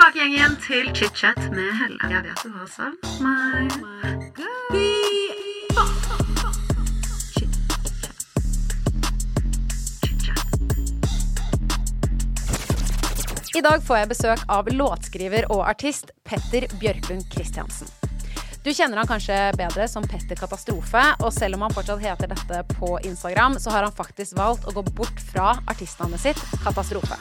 tilbake igjen til chit-chat med Helle. Jeg vet du har savnet meg. I dag får jeg besøk av låtskriver og artist Petter Bjørklund Christiansen. Du kjenner han kanskje bedre som Petter Katastrofe, og selv om han fortsatt heter dette på Instagram, så har han faktisk valgt å gå bort fra artistnavnet sitt, Katastrofe.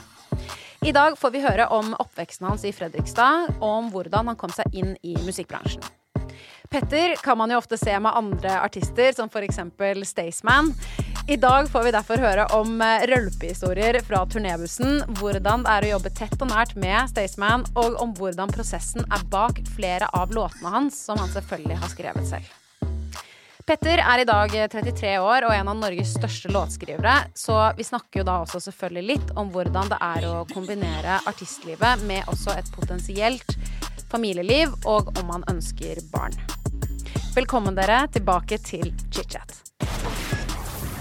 I dag får vi høre om oppveksten hans i Fredrikstad, og om hvordan han kom seg inn i musikkbransjen. Petter kan man jo ofte se med andre artister, som f.eks. Staysman. I dag får vi derfor høre om eh, rølpehistorier fra turnébussen, hvordan det er å jobbe tett og nært med Staysman, og om hvordan prosessen er bak flere av låtene hans, som han selvfølgelig har skrevet selv. Petter er i dag 33 år og en av Norges største låtskrivere, så vi snakker jo da også selvfølgelig litt om hvordan det er å kombinere artistlivet med også et potensielt familieliv, og om man ønsker barn. Velkommen dere tilbake til chit-chat.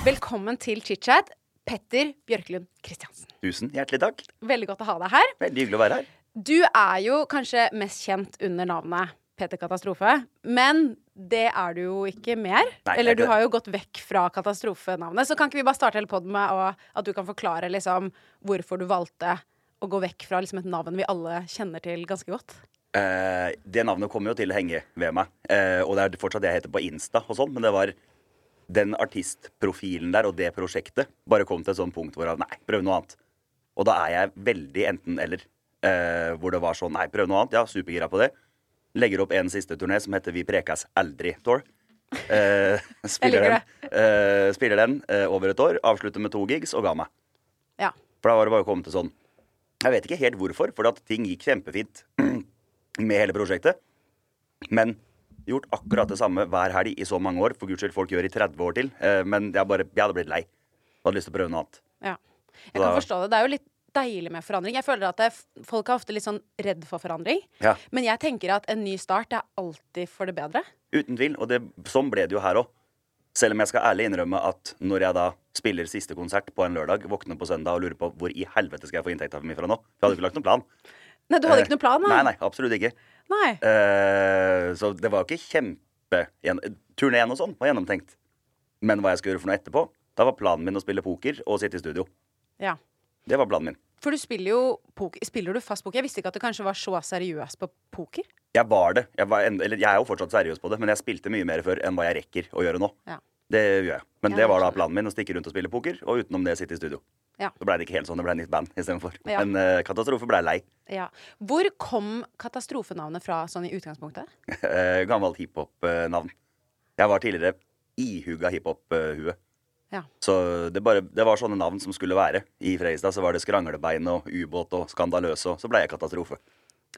Velkommen til chit-chat, Petter Bjørklund Christiansen. Tusen hjertelig takk. Veldig godt å ha deg her. Veldig hyggelig å være her. Du er jo kanskje mest kjent under navnet Petter Katastrofe, men det er du jo ikke mer. Nei, Eller du har jo gått vekk fra katastrofenavnet. Så kan ikke vi bare starte hele podden med å, at du kan forklare liksom hvorfor du valgte å gå vekk fra liksom et navn vi alle kjenner til ganske godt? Eh, det navnet kommer jo til å henge ved meg. Eh, og det er fortsatt det jeg heter på Insta og sånn, men det var den artistprofilen der og det prosjektet bare kom til et sånt punkt hvor jeg nei, prøv noe annet. Og da er jeg veldig enten-eller. Eh, hvor det var sånn nei, prøv noe annet. Ja, supergira på det. Legger opp en siste turné som heter Vi prekas aldri tour. Eh, spiller, den, eh, spiller den eh, over et år, avslutter med to gigs og ga meg. Ja. For da var det bare å komme til sånn Jeg vet ikke helt hvorfor, for at ting gikk kjempefint med hele prosjektet. Men gjort akkurat det samme hver helg i så mange år. For guds skyld, folk gjør i 30 år til. Eh, men jeg, bare, jeg hadde blitt lei. Hadde lyst til å prøve noe annet. Ja. Jeg kan Da- forstå det. Det er jo litt deilig med forandring. Jeg føler at det, Folk er ofte litt sånn redd for forandring. Ja. Men jeg tenker at en ny start er alltid for det bedre. Uten tvil. Og det, sånn ble det jo her òg. Selv om jeg skal ærlig innrømme at når jeg da spiller siste konsert på en lørdag, våkner på søndag og lurer på hvor i helvete skal jeg få inntekta mi fra nå? For jeg hadde ikke lagt noen plan. Nei, du hadde ikke noen plan? Nei, nei, absolutt ikke. Nei. Uh, så det var ikke kjempe Turneen og sånn var gjennomtenkt. Men hva jeg skulle gjøre for noe etterpå, da var planen min å spille poker og sitte i studio. Ja. Det var planen min. For du spiller jo poker. Spiller du fast poker? Jeg visste ikke at du kanskje var så seriøs på poker. Jeg var det. Jeg, var en, eller jeg er jo fortsatt seriøs på det, men jeg spilte mye mer før enn hva jeg rekker å gjøre nå. Ja. Det gjør jeg. Men Ja, det var da planen min, å stikke rundt og spille poker, og utenom det sitte i studio. Ja. Så blei det ikke helt sånn, det blei nytt band istedenfor. Ja. Men uh, Katastrofe blei lei. Ja. Hvor kom katastrofenavnet fra sånn i utgangspunktet? Eh, Gammelt hiphop-navn. Jeg var tidligere ihuga hiphop-hue. Ja. Så det, bare, det var sånne navn som skulle være. I Fredrikstad så var det Skranglebein og Ubåt og Skandaløs, og så ble jeg Katastrofe.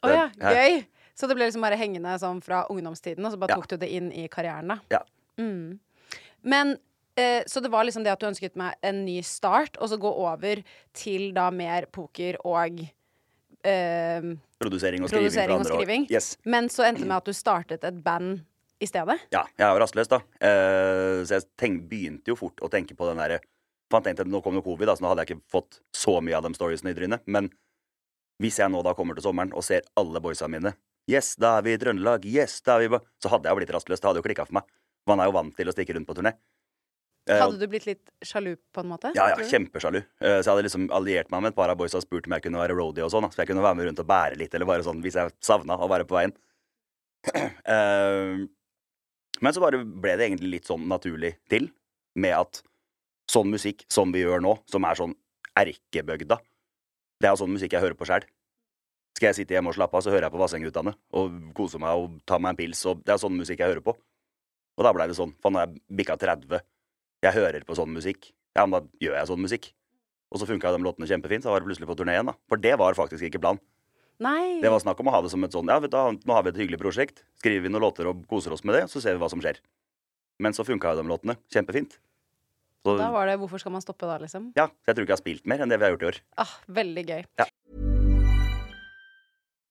Å ja, Det- ja. gøy! Så det ble liksom bare hengende sånn fra ungdomstiden, og så bare Ja. tok du det inn i karrieren, da? Ja. Mm. Men eh, Så det var liksom det at du ønsket meg en ny start, og så gå over til da mer poker og eh, Produsering og skriving. produsering og skriving. Yes. Men så endte det med at du startet et band i stedet? Ja, jeg er jo rastløs, da. Eh, så jeg tenk, begynte jo fort å tenke på den derre han tenkte at nå kom jo covid, da, så nå hadde jeg ikke fått så mye av de storiesene i trynet. Men hvis jeg nå da kommer til sommeren og ser alle boysa mine Yes, da er vi i Trøndelag. Yes, da er vi Så hadde jeg jo blitt rastløs. Det hadde jo klikka for meg. Man er jo vant til å stikke rundt på turné. Eh, Hadde du blitt litt sjalu, på en måte? ja, ja, kjempesjalu. Eh, Så jeg hadde liksom alliert meg med et par av boysa og spurt om jeg kunne være roadie og sånn. Så jeg kunne være med rundt og bære litt, eller bare sånn hvis jeg savna å være på veien. Men så bare ble det egentlig litt sånn naturlig til, med at sånn musikk som vi gjør nå, som er sånn erkebøgda, det er sånn musikk jeg hører på sjæl. Skal jeg sitte hjemme og slappe av, så hører jeg på Vassendgutane og kose meg og ta meg en pils, og det er sånn musikk jeg hører på. Og da blei det sånn, faen, nå er jeg bikka 30, jeg hører på sånn musikk. Ja, men da gjør jeg sånn musikk. Og så funka de låtene kjempefint, så var det plutselig på turné igjen, da. For det var faktisk ikke planen. Nei. Det var snakk om å ha det som et sånn Ja, vet du, nå har vi et hyggelig prosjekt. Skriver vi noen låter og koser oss med det, så ser vi hva som skjer. Men så funka jo de låtene kjempefint. Så Da var det 'Hvorfor skal man stoppe da', liksom? ja, så jeg tror ikke jeg har spilt mer enn det vi har gjort i år. Ah, veldig gøy.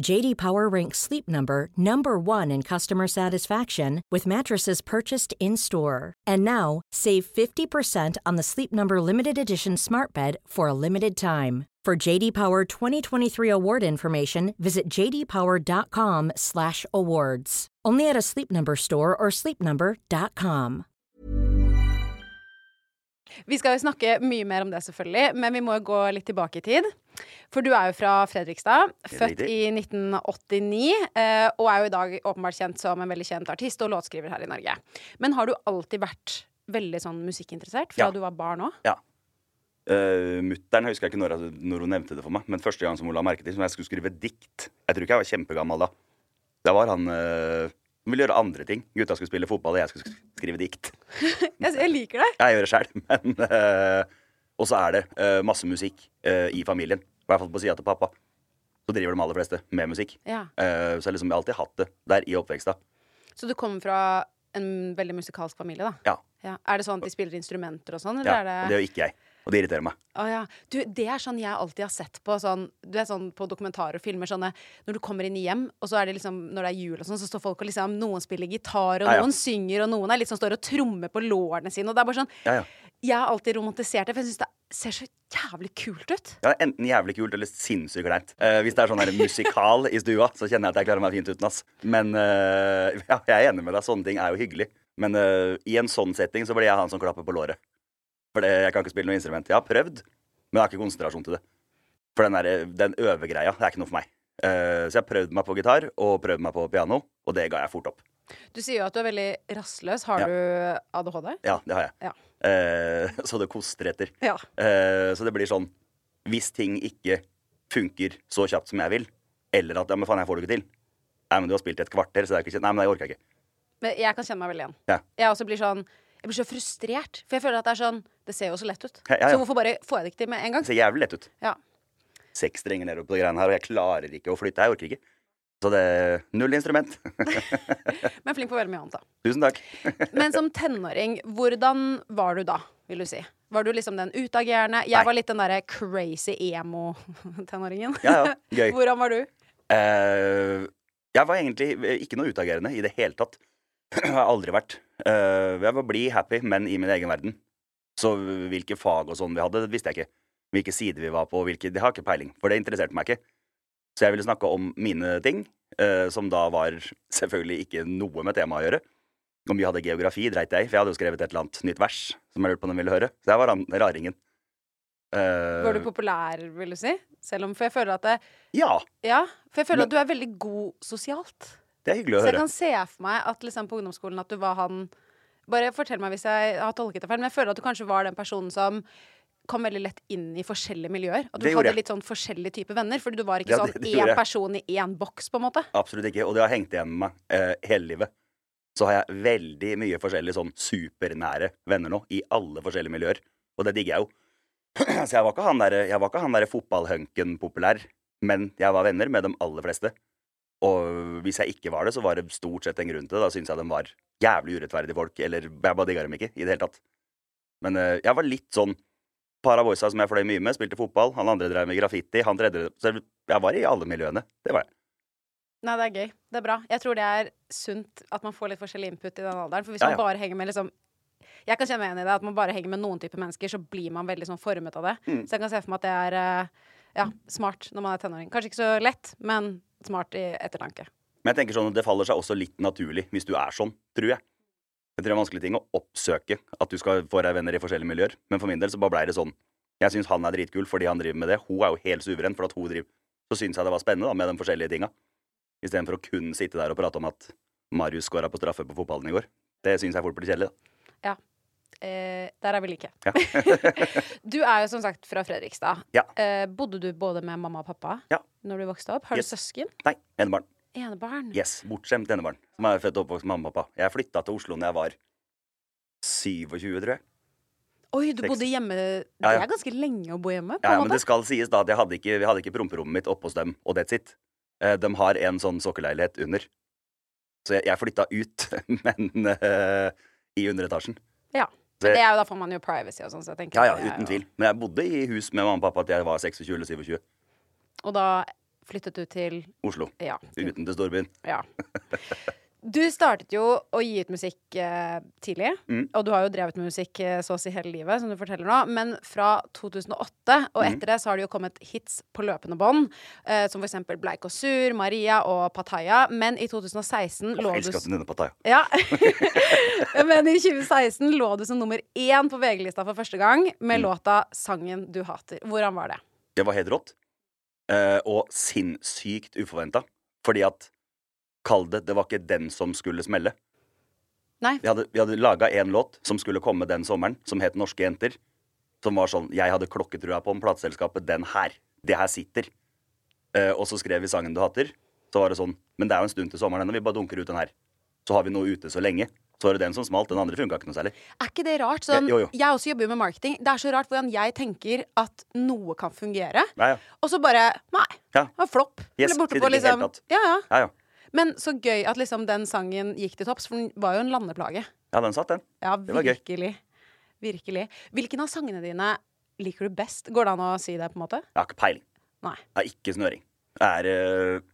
JD Power ranks Sleep Number number 1 in customer satisfaction with mattresses purchased in-store. And now, save 50% on the Sleep Number limited edition Smart Bed for a limited time. For JD Power 2023 award information, visit jdpower.com/awards. Only at a Sleep Number store or sleepnumber.com. Vi skal jo snakke mye mer om det, selvfølgelig, men vi må gå litt tilbake i tid. For du er jo fra Fredrikstad, født i 1989, eh, og er jo i dag åpenbart kjent som en veldig kjent artist og låtskriver her i Norge. Men har du alltid vært veldig sånn musikkinteressert fra Ja. du var barn òg? Ja. Uh, Mutter'n husker jeg ikke når, når hun nevnte det for meg, men første gang som hun la merke til som jeg skulle skrive dikt Jeg tror ikke jeg var kjempegammel da. Da var han uh, Hun ville gjøre andre ting. Gutta skulle spille fotball, og jeg skulle skrive dikt. Jeg, liker det. Jeg gjør det men uh, Og så er det uh, masse musikk i familien. I hvert fall på sida til pappa. Så driver de aller fleste med musikk. Ja. Uh, så liksom, jeg har alltid hatt det der i oppveksta. Så du kommer fra en veldig musikalsk familie, da? Ja. Ja. Er det sånn at de spiller instrumenter og sånn, eller ja. er det det gjør ikke jeg. Og det irriterer meg. Oh, ja. Du, det er sånn jeg alltid har sett på sånn, Du er sånn på dokumentarer og filmer sånne Når du kommer inn i hjem, og så er det liksom Når det er jul og sånn, så står folk og liksom Noen spiller gitar, og Ja, ja. noen synger, og noen er litt sånn står og trommer på lårene sine, og det er bare sånn Ja, ja. Jeg har alltid romantisert det, for jeg syns det ser så jævlig kult ut. Ja, Enten jævlig kult eller sinnssykt kleint. Uh, hvis det er sånn her musikal i stua, så kjenner jeg at jeg klarer meg fint uten. ass. Men uh, ja, jeg er enig med deg. Sånne ting er jo hyggelig. Men uh, i en sånn setting så blir jeg han som klapper på låret. For det, jeg kan ikke spille noe instrument. Jeg har prøvd, men jeg har ikke konsentrasjon til det. For den, der, den øvegreia, det er ikke noe for meg. Eh, så jeg har prøvd meg på gitar og prøvd meg på piano, og det ga jeg fort opp. Du sier jo at du er veldig rastløs. Har Ja. du ADHD? Ja, det har jeg. Ja. Eh, så det koster etter. Ja. Eh, så det blir sånn Hvis ting ikke funker så kjapt som jeg vil, eller at ja, men faen, jeg får det ikke til Nei, men du har spilt et kvarter, så det er ikke kjent. Nei, men det orker jeg ikke. Men jeg kan kjenne meg veldig igjen. Ja. Jeg også blir sånn Jeg blir så frustrert, for jeg føler at det er sånn Det ser jo så lett ut. Ja, ja. Så hvorfor bare får jeg det ikke til med en gang? Det ser jævlig lett ut. Ja. Seks strenger nedover på de greiene her, og jeg klarer ikke å flytte. Jeg orker ikke. Så det er null instrument. Men flink på veldig mye annet, da. Tusen takk. Men som tenåring, hvordan var du da, vil du si? Var du liksom den utagerende? Jeg Nei. var litt den derre crazy emo-tenåringen. Ja, ja, gøy. Hvordan var du? Uh, jeg var egentlig ikke noe utagerende i det hele tatt. Jeg har aldri vært. Uh, jeg var blid, happy, men i min egen verden. Så hvilke fag og sånn vi hadde, det visste jeg ikke. Hvilke sider vi var på, hvilke, det har jeg ikke peiling. For det interesserte meg ikke. Så jeg ville snakke om mine ting, eh, som da var selvfølgelig ikke noe med temaet å gjøre. Om vi hadde geografi, dreit jeg i, for jeg hadde jo skrevet et eller annet nytt vers som jeg lurte på om de ville høre. Så jeg var raringen. Uh, Var du populær, vil du si? Selv om For jeg føler at det, Ja. Ja, for jeg føler Men- at du er veldig god sosialt. Det er hyggelig å høre. Så jeg høre. kan se for meg at liksom på ungdomsskolen at du var han Bare fortell meg hvis jeg har tolket det feil, men jeg føler at du kanskje var den personen som kom veldig lett inn i forskjellige miljøer. At du hadde jeg. litt sånn forskjellige typer venner. Fordi du var ikke Ja, sånn én jeg. person i én boks, på en måte. Absolutt ikke. Og det har hengt igjen med meg eh, hele livet. Så har jeg veldig mye forskjellige sånn supernære venner nå, i alle forskjellige miljøer. Og det digger jeg jo. Så jeg var ikke han derre der fotballhunken populær, men jeg var venner med de aller fleste. Og hvis jeg ikke var det, så var det stort sett en grunn til det. Da syntes jeg de var jævlig urettferdige folk. Eller jeg bare digga dem ikke i det hele tatt. Men eh, jeg var litt sånn Par av boysa som jeg fløy mye med, spilte fotball. Han andre drev med graffiti. Han tredje Så jeg var i alle miljøene. Det var jeg. Nei, det er gøy. Det er bra. Jeg tror det er sunt at man får litt forskjellig input i den alderen. For hvis Ja, man bare henger med liksom Jeg kan kjenne meg igjen i det. At man bare henger med noen typer mennesker, så blir man veldig sånn formet av det. Mm. Så jeg kan se for meg at det er eh, ja, smart når man er tenåring. Kanskje ikke så lett, men smart i ettertanke. Men jeg tenker sånn det faller seg også litt naturlig hvis du er sånn, tror jeg. Jeg tror det er en vanskelig ting å oppsøke at du skal få deg venner i forskjellige miljøer. Men for min del så bare blei det sånn. Jeg syns han er dritkul fordi han driver med det. Hun er jo helt suveren for at hun driver. Så syns jeg det var spennende da med de forskjellige tinga. Istedenfor å kun sitte der og prate om at Marius skåra på straffe på fotballen i går. Det syns jeg fort blir kjedelig, da. Eh, der er vi like. Ja. du er jo som sagt fra Fredrikstad. Ja. Eh, bodde du både med mamma og pappa Ja. når du vokste opp? Har Yes. du søsken? Nei, enebarn. Enebarn? Yes, bortskjemt enebarn. Som er født og oppvokst med mamma og pappa. Jeg flytta til Oslo når jeg var 27, tror jeg. Oi, du bodde hjemme Det er ganske lenge å bo hjemme, på Ja, ja, men det skal sies da at jeg hadde ikke, jeg hadde ikke promperommet mitt oppe hos dem, og that's it. Eh, De har en sånn sokkelleilighet under. Så jeg, jeg flytta ut, men eh, i underetasjen. Ja. Men det er jo da får man jo privacy og sånn, så jeg tenker Ja, ja, at det er uten jo- tvil. Men jeg bodde i hus med mamma og pappa til jeg var 26 eller 27. Og da flyttet du til Oslo. Ja. Uten til storbyen. ja. Du startet jo å gi ut musikk eh, tidlig, Mm. og du har jo drevet med musikk eh, så å si hele livet, som du forteller nå. Men fra 2008 og Mm. etter det så har det jo kommet hits på løpende bånd, eh, som for eksempel Bleik og sur, Maria og Pattaya. Men i 2016 lå Jeg du elsker at du nevner Pattaya. Ja. Men i 2016 lå du som nummer én på VG-lista for første gang med Mm. låta 'Sangen du hater'. Hvordan var det? Det var helt rått. Eh, og sinnssykt uforventa. Fordi at Kall det, det var ikke den som skulle smelle. Nei. Vi hadde, vi hadde laga en låt som skulle komme den sommeren, som het Norske jenter. Som var sånn Jeg hadde klokketrua på om plateselskapet. Den her. Det her sitter. Uh, og så skrev vi sangen du hater. Så var det sånn Men det er jo en stund til sommeren ennå. Vi bare dunker ut den her. Så har vi noe ute så lenge. Så var det den som smalt. Den andre funka ikke noe særlig. Er ikke det rart? Sånn, Ja, jo, jo. Jeg også jobber jo med marketing. Det er så rart hvordan jeg tenker at noe kan fungere, ja, ja. og så bare Nei. Ja. Flopp. Yes, Ble borte på liksom ja, ja. ja, ja. Men så gøy at liksom den sangen gikk til topps, for den var jo en landeplage. Ja, den satt, den. Ja, virkelig. Virkelig. Hvilken av sangene dine liker du best? Går det an å si det, på en måte? Jeg har ikke peiling. Nei. Jeg har ikke snøring. Det er eh,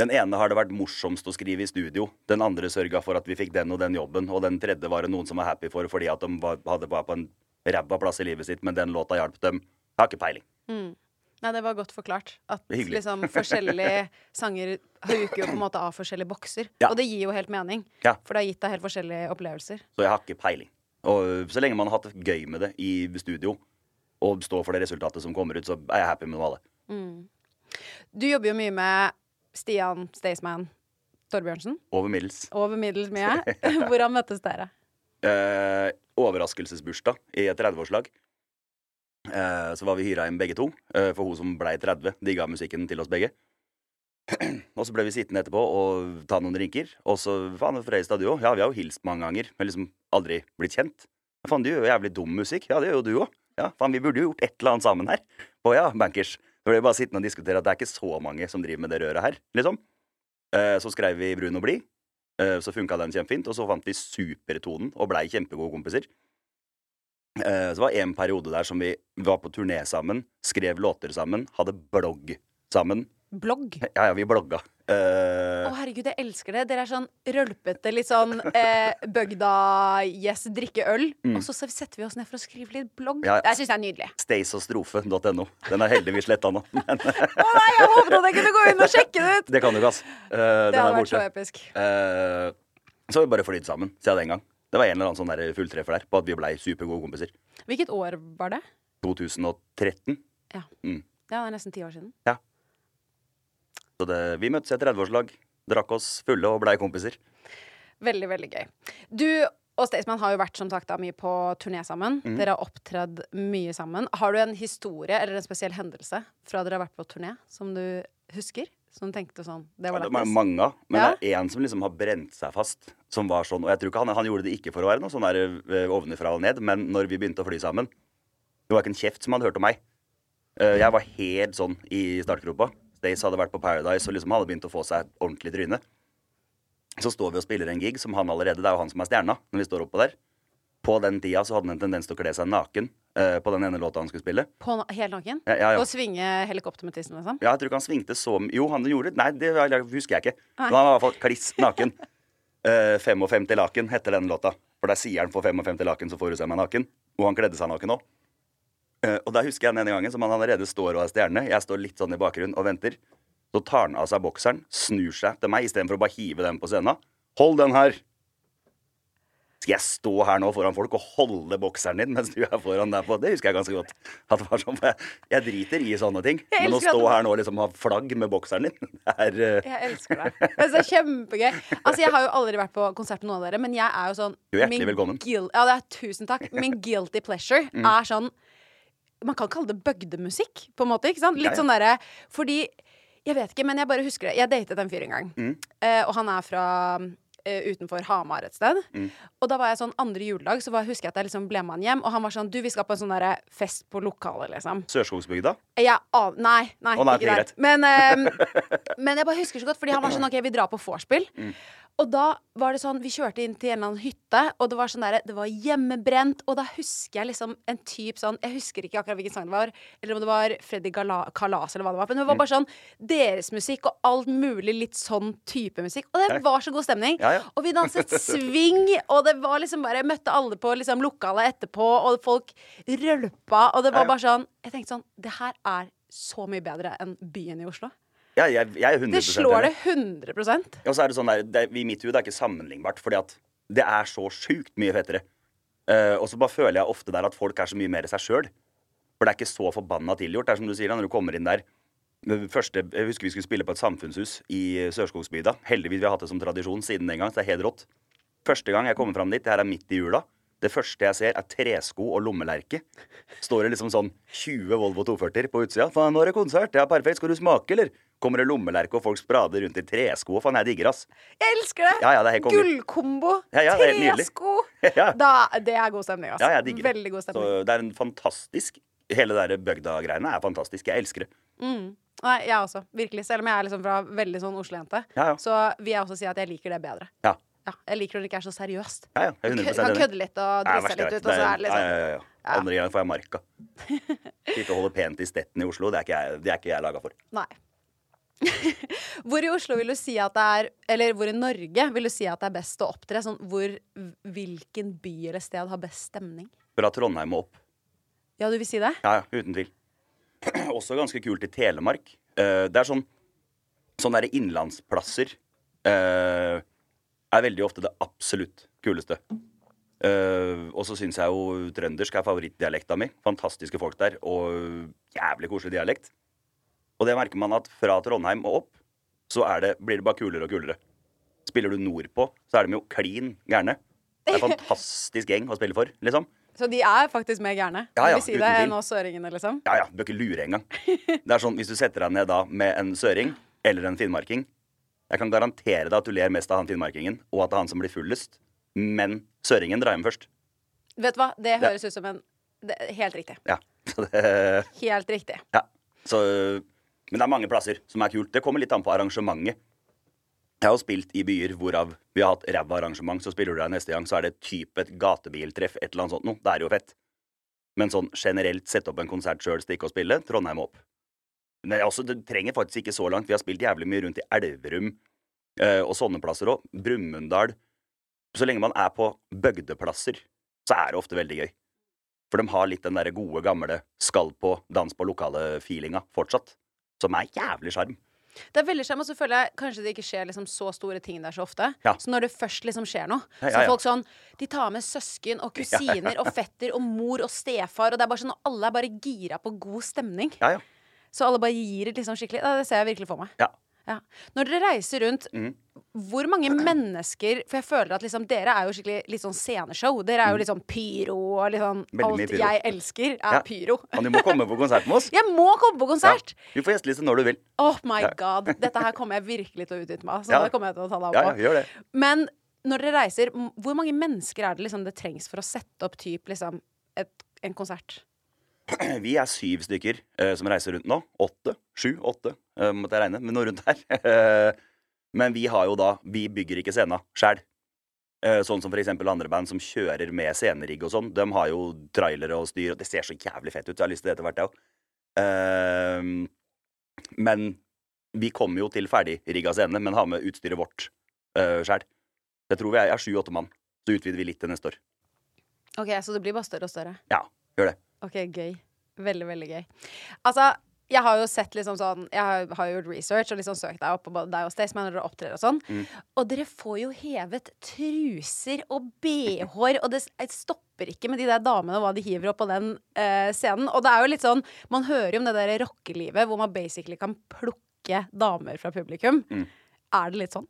Den ene har det vært morsomst å skrive i studio. Den andre sørga for at vi fikk den og den jobben. Og den tredje var det noen som var happy for fordi at de var, hadde var på en ræva plass i livet sitt, men den låta hjalp dem. Jeg har ikke peiling. Nei, det var godt forklart. At liksom forskjellige sanger huker jo på en måte av forskjellige bokser. Ja. Og det gir jo helt mening. Ja. For det har gitt deg helt forskjellige opplevelser. Så jeg har ikke peiling. Og så lenge man har hatt det gøy med det i studio, og står for det resultatet som kommer ut, så er jeg happy med noe av det. Du jobber jo mye med Stian Staysman Torbjørnsen. Over middels. Over middels mye. Hvordan møttes dere? Eh, overraskelsesbursdag i et 30-årslag. Eh, så var vi hyra inn begge to, eh, for hun som blei 30, digga musikken til oss begge. og så ble vi sittende etterpå og ta noen drinker. Og så faen, Freistad, du òg? Ja, vi har jo hilst mange ganger, men liksom aldri blitt kjent. Faen, du gjør jo jævlig dum musikk. Ja, det gjør jo du òg. Ja, faen, vi burde jo gjort et eller annet sammen her. Å ja, bankers. Så ble vi bare sittende og diskutere at det er ikke så mange som driver med det røret her, liksom. Eh, så skrev vi Brun og blid. Eh, Så funka den kjempefint, og så fant vi supertonen og blei kjempegode kompiser. Eh, Så det var en periode der som vi var på turné sammen, skrev låter sammen, hadde blogg sammen. Blogg. Ja, ja, vi blogga. Eh, Å, herregud, jeg elsker det. Dere er sånn rølpete, litt sånn eh, bygda-yes, drikke øl. Og så setter vi oss ned for å skrive litt blogg. Ja, Ja. Jeg syns det er nydelig. Staysostrofe.no. Den er heldigvis sletta nå. Å Å nei, jeg håpet at jeg kunne gå inn og sjekke det ut! det kan du ikke, ass. Uh, Det hadde vært så episk. Uh, så har vi bare flydd sammen siden den gang. Det var en eller annen sånn fulltreffer der på at vi blei supergode kompiser. Hvilket år var det? 2013. Ja. Mm. Det er nesten ti år siden. Så det, vi møttes i et 30-årslag. drakk oss fulle og blei kompiser. Veldig, veldig gøy. Du og Staysman har jo vært som sagt da, mye på turné sammen. Mm. Dere har opptredd mye sammen. Har du en historie eller en spesiell hendelse fra dere har vært på turné som du husker? Som du tenkte sånn Det Ja, var det er mange men Ja. det er en som liksom har brent seg fast. Som var sånn, og jeg tror ikke han, han gjorde det ikke for å være noe sånn der ovenfra ovenifra og ned, men når vi begynte å fly sammen Det var ikke en kjeft som hadde hørt om meg. Eh, Jeg var helt sånn i startgropa. Stace hadde vært på Paradise og liksom hadde begynt å få seg ordentlig tryne. Så står vi og spiller en gig som han allerede Det er jo han som er stjerna når vi står oppå der. På den tida så hadde han en tendens til å kle seg naken uh, på den ene låta han skulle spille. På helt naken? Ja, ja, ja. Og svinge helikopter med tissen, liksom? Ja, jeg tror ikke han svingte så mye. Jo, han gjorde det. Nei, det det husker jeg ikke. Nei. Men han var i hvert fall kliss naken. uh, 55 laken heter denne låta. For der sier han for 55 laken, så får du se meg naken. Og han kledde seg naken òg. Og da husker jeg den ene gangen som han allerede står og er stjerne. Jeg står litt sånn i bakgrunnen og venter. Så tar han av seg bokseren, snur seg til meg istedenfor å bare hive den på scenen. Hold den her! Skal jeg stå her nå foran folk og holde bokseren din mens du er foran der på? Det husker jeg ganske godt. At det var sånn, jeg, jeg driter i sånne ting. Men å stå det- her nå og liksom ha flagg med bokseren din, det er uh... Jeg elsker deg. Det er kjempegøy. Altså, jeg har jo aldri vært på konsert med noen av dere, men jeg er jo sånn Du er hjertelig min velkommen. ja, det er Tusen takk. Min guilty pleasure Mm. er sånn Man kan kalle det bøgdemusikk, på en måte. Ikke sant? Litt Ja, ja. sånn derre Fordi Jeg vet ikke, men jeg bare husker det. Jeg datet en fyr en gang, Mm. uh, og han er fra uh, utenfor Hamar et sted. Mm. Og da var jeg sånn andre juledag, så var, husker jeg at jeg liksom ble med han hjem, og han var sånn Du, vi skal på en sånn derre fest på lokalet, liksom. Sørskogsbygda. Jeg an nei, nei, nei, ikke er der. Men, uh, men jeg bare husker så godt, fordi han var sånn OK, vi drar på vorspiel. Mm. Og da var det sånn, vi kjørte inn til en eller annen hytte, og det var sånn der, det var hjemmebrent. Og da husker jeg liksom en type sånn Jeg husker ikke akkurat hvilken sang det var, eller om det var Freddy Gala Kalas eller hva det var. Men det var Mm. bare sånn deres musikk og alt mulig litt sånn type musikk. Og det var så god stemning. Ja, ja. Og vi danset swing, og det var liksom bare Jeg møtte alle på liksom lokalet etterpå, og folk rølpa, og det var bare sånn Jeg tenkte sånn Det her er så mye bedre enn byen i Oslo. Ja, jeg, jeg er 100 Det slår det enig. 100 Og så er det sånn der, det, I mitt hud er ikke sammenlignbart, fordi at det er så sjukt mye fettere. Uh, og så bare føler jeg ofte der at folk er så mye mer seg sjøl. For det er ikke så forbanna tilgjort. Det er som du sier, da, når du kommer inn der første, Jeg husker vi skulle spille på et samfunnshus i Sørskogsbygda. Heldigvis vi har hatt det som tradisjon siden den gang, så det er helt rått. Første gang jeg kommer fram dit, det her er midt i jula. Det første jeg ser, er tresko og lommelerke. Står det liksom sånn 20 Volvo 240 på utsida. Faen, nå er det konsert. Ja, perfekt. Skal du smake, eller? Kommer det lommelerke, og folk sprader rundt i tresko. Faen, jeg digger, ass. Jeg elsker det! Ja, ja, det. Gullkombo. Ja, ja. Tresko. Ja. Da, det er god stemning, ass. Ja, jeg digger. Veldig god Så stemning. det er en fantastisk Hele det bygda-greiene er fantastisk. Jeg elsker det. Nei, jeg også. Virkelig. Selv om jeg er liksom fra veldig sånn Oslo-jente, Ja, ja. så vil jeg også si at jeg liker det bedre. Ja, Ja, jeg liker når det ikke er så seriøst. ja, ja jeg er Kø- 100 Kan kødde litt og drisse litt ut, og så er det liksom ja, ja, ja. Andre gang får jeg marka. Sitte og holde pent i stetten i Oslo, det er ikke jeg, det er ikke jeg laga for. Nei. hvor i Oslo vil du si at det er Eller hvor i Norge vil du si at det er best å opptre? Sånn, hvor, hvilken by eller sted har best stemning? Fra Trondheim og opp. Ja, du vil si det? Ja, ja, uten tvil. Også ganske kult i Telemark. Uh, det er sånn Sånne innlandsplasser eh, er veldig ofte det absolutt kuleste. Uh, og så syns jeg jo trøndersk er favorittdialekta mi. Fantastiske folk der, og jævlig koselig dialekt. Og det merker man at fra Trondheim og opp, så er det, blir det bare kulere og kulere. Spiller du nordpå, så er de jo klin gærne. Det er en fantastisk gjeng å spille for, liksom. Så de er faktisk mer gærne? Ja, ja, si det enn oss søringene, liksom? Ja, ja, bør ikke lure engang. Det er sånn, Hvis du setter deg ned da med en søring eller en finnmarking Jeg kan garantere deg at du ler mest av han finnmarkingen, og at det er han som blir fullest. Men søringen drar hjem først. Vet du hva, det høres ut som en det, Helt riktig. Ja. Helt riktig. ja. Så, men det er mange plasser som er kult. Det kommer litt an på arrangementet. Jeg har jo spilt i byer hvorav vi har hatt ræva arrangement. Så spiller du der neste gang, så er det type et gatebiltreff, et eller annet sånt noe. Det er jo fett. Men sånn generelt sette opp en konsert sjøl, stikke og spille, Trondheim opp. Men altså, det trenger faktisk ikke så langt. Vi har spilt jævlig mye rundt i Elverum eh, og sånne plasser òg. Brumunddal. Så lenge man er på bygdeplasser, så er det ofte veldig gøy. For de har litt den der gode, gamle skal på, dans på lokale-feelinga fortsatt. Som er jævlig sjarm. Det er veldig skjerm, og så føler jeg kanskje det ikke skjer liksom så store ting der så ofte. Ja. Så når det først liksom skjer noe, så er ja. folk sånn De tar med søsken og kusiner og fetter og mor og stefar, og det er bare sånn alle er bare gira på god stemning. Ja, ja. Så alle bare gir det liksom skikkelig. Det ser jeg virkelig for meg. Ja. Ja. Når dere reiser rundt, mm. hvor mange mennesker For jeg føler at liksom, dere er jo skikkelig litt sånn sceneshow. Dere er jo litt sånn pyro og litt sånn Mm. Alt pyro. jeg elsker, er Ja. pyro. Men du må komme på konsert med oss. Jeg må komme på konsert! Ja. Du får gjesteliste når du vil. Oh my god. Dette her kommer jeg virkelig til å utnytte meg av. Så det kommer jeg til å ta deg av på. ja, gjør det. Men når dere reiser, hvor mange mennesker er det liksom det trengs for å sette opp typ, liksom, et, en konsert? Vi er syv stykker eh, som reiser rundt nå. Åtte. Sju, åtte, eh, måtte jeg regne. Men noe rundt her. Eh, men vi har jo da Vi bygger ikke scena sjæl. Eh, sånn som eksempel andre band som kjører med scenerigg og sånn. De har jo trailere og styr, og det ser så jævlig fett ut. Så jeg har lyst til det etter hvert, jeg òg. Eh, men vi kommer jo til ferdigrigga scene, men har med utstyret vårt uh, sjæl. Jeg tror vi er, er sju-åtte mann. Så utvider vi litt til neste år. Ok, Så det blir bare større og større? Ja, gjør det. Ok, gøy. Veldig, veldig gøy. Altså, jeg har jo sett liksom sånn Jeg har, har jo gjort research og liksom søkt deg opp på både deg og Staysman når dere opptrer og sånn. Mm. Og dere får jo hevet truser og bh-er, og det stopper ikke med de der damene og hva de hiver opp på den uh, scenen. Og det er jo litt sånn Man hører jo om det der rockelivet hvor man basically kan plukke damer fra publikum. Mm. Er det litt sånn?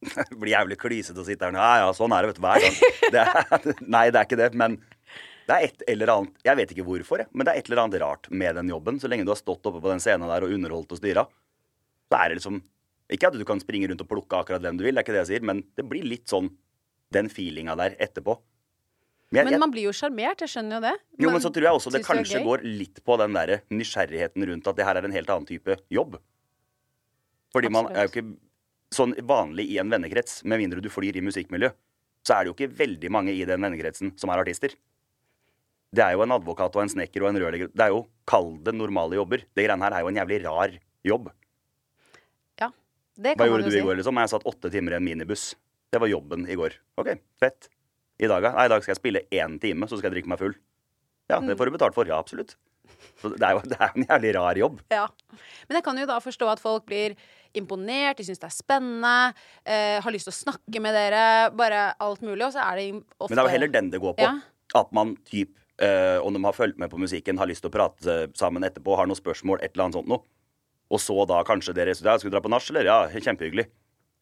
Det blir jævlig klysete å sitte her nå. Ja, ja, sånn er det, vet du, hver gang. Det er, nei, det er ikke det, men det er et eller annet Jeg vet ikke hvorfor, men det er et eller annet rart med den jobben. Så lenge du har stått oppe på den scenen der og underholdt og styra, så er det liksom Ikke at du kan springe rundt og plukke akkurat hvem du vil, det er ikke det jeg sier, men det blir litt sånn den feelinga der etterpå. Men, jeg, Men man blir jo sjarmert, jeg skjønner jo det. jo, men så tror jeg også det kanskje går litt på den der nysgjerrigheten rundt at det her er en helt annen type jobb. Fordi man er jo ikke sånn vanlig i en vennekrets, med mindre du flyr i musikkmiljø, så er det jo ikke veldig mange i den vennekretsen som er artister. Det er jo en advokat og en snekker og en rørlegger. Det er jo, kall det normale jobber. Det greiene her er jo en jævlig rar jobb. Ja, det kan Hva kan gjorde man du i går, liksom? Jeg satt åtte timer i en minibuss. Det var jobben i går. OK, fett. I dag, ja? Nei, i dag skal jeg spille én time, så skal jeg drikke meg full. Ja, det får du betalt for. Ja, absolutt. Så det er jo det er en jævlig rar jobb. Ja. Men jeg kan jo da forstå at folk blir imponert, de syns det er spennende, eh, har lyst til å snakke med dere, bare alt mulig, og så er det ofte Men det er jo heller den det går på. Ja. At man typ, eh, om de har fulgt med på musikken, har lyst til å prate sammen etterpå, har noen spørsmål, et eller annet sånt noe. Og så da kanskje dere ja, Skal dra på nach, eller? Ja, kjempehyggelig.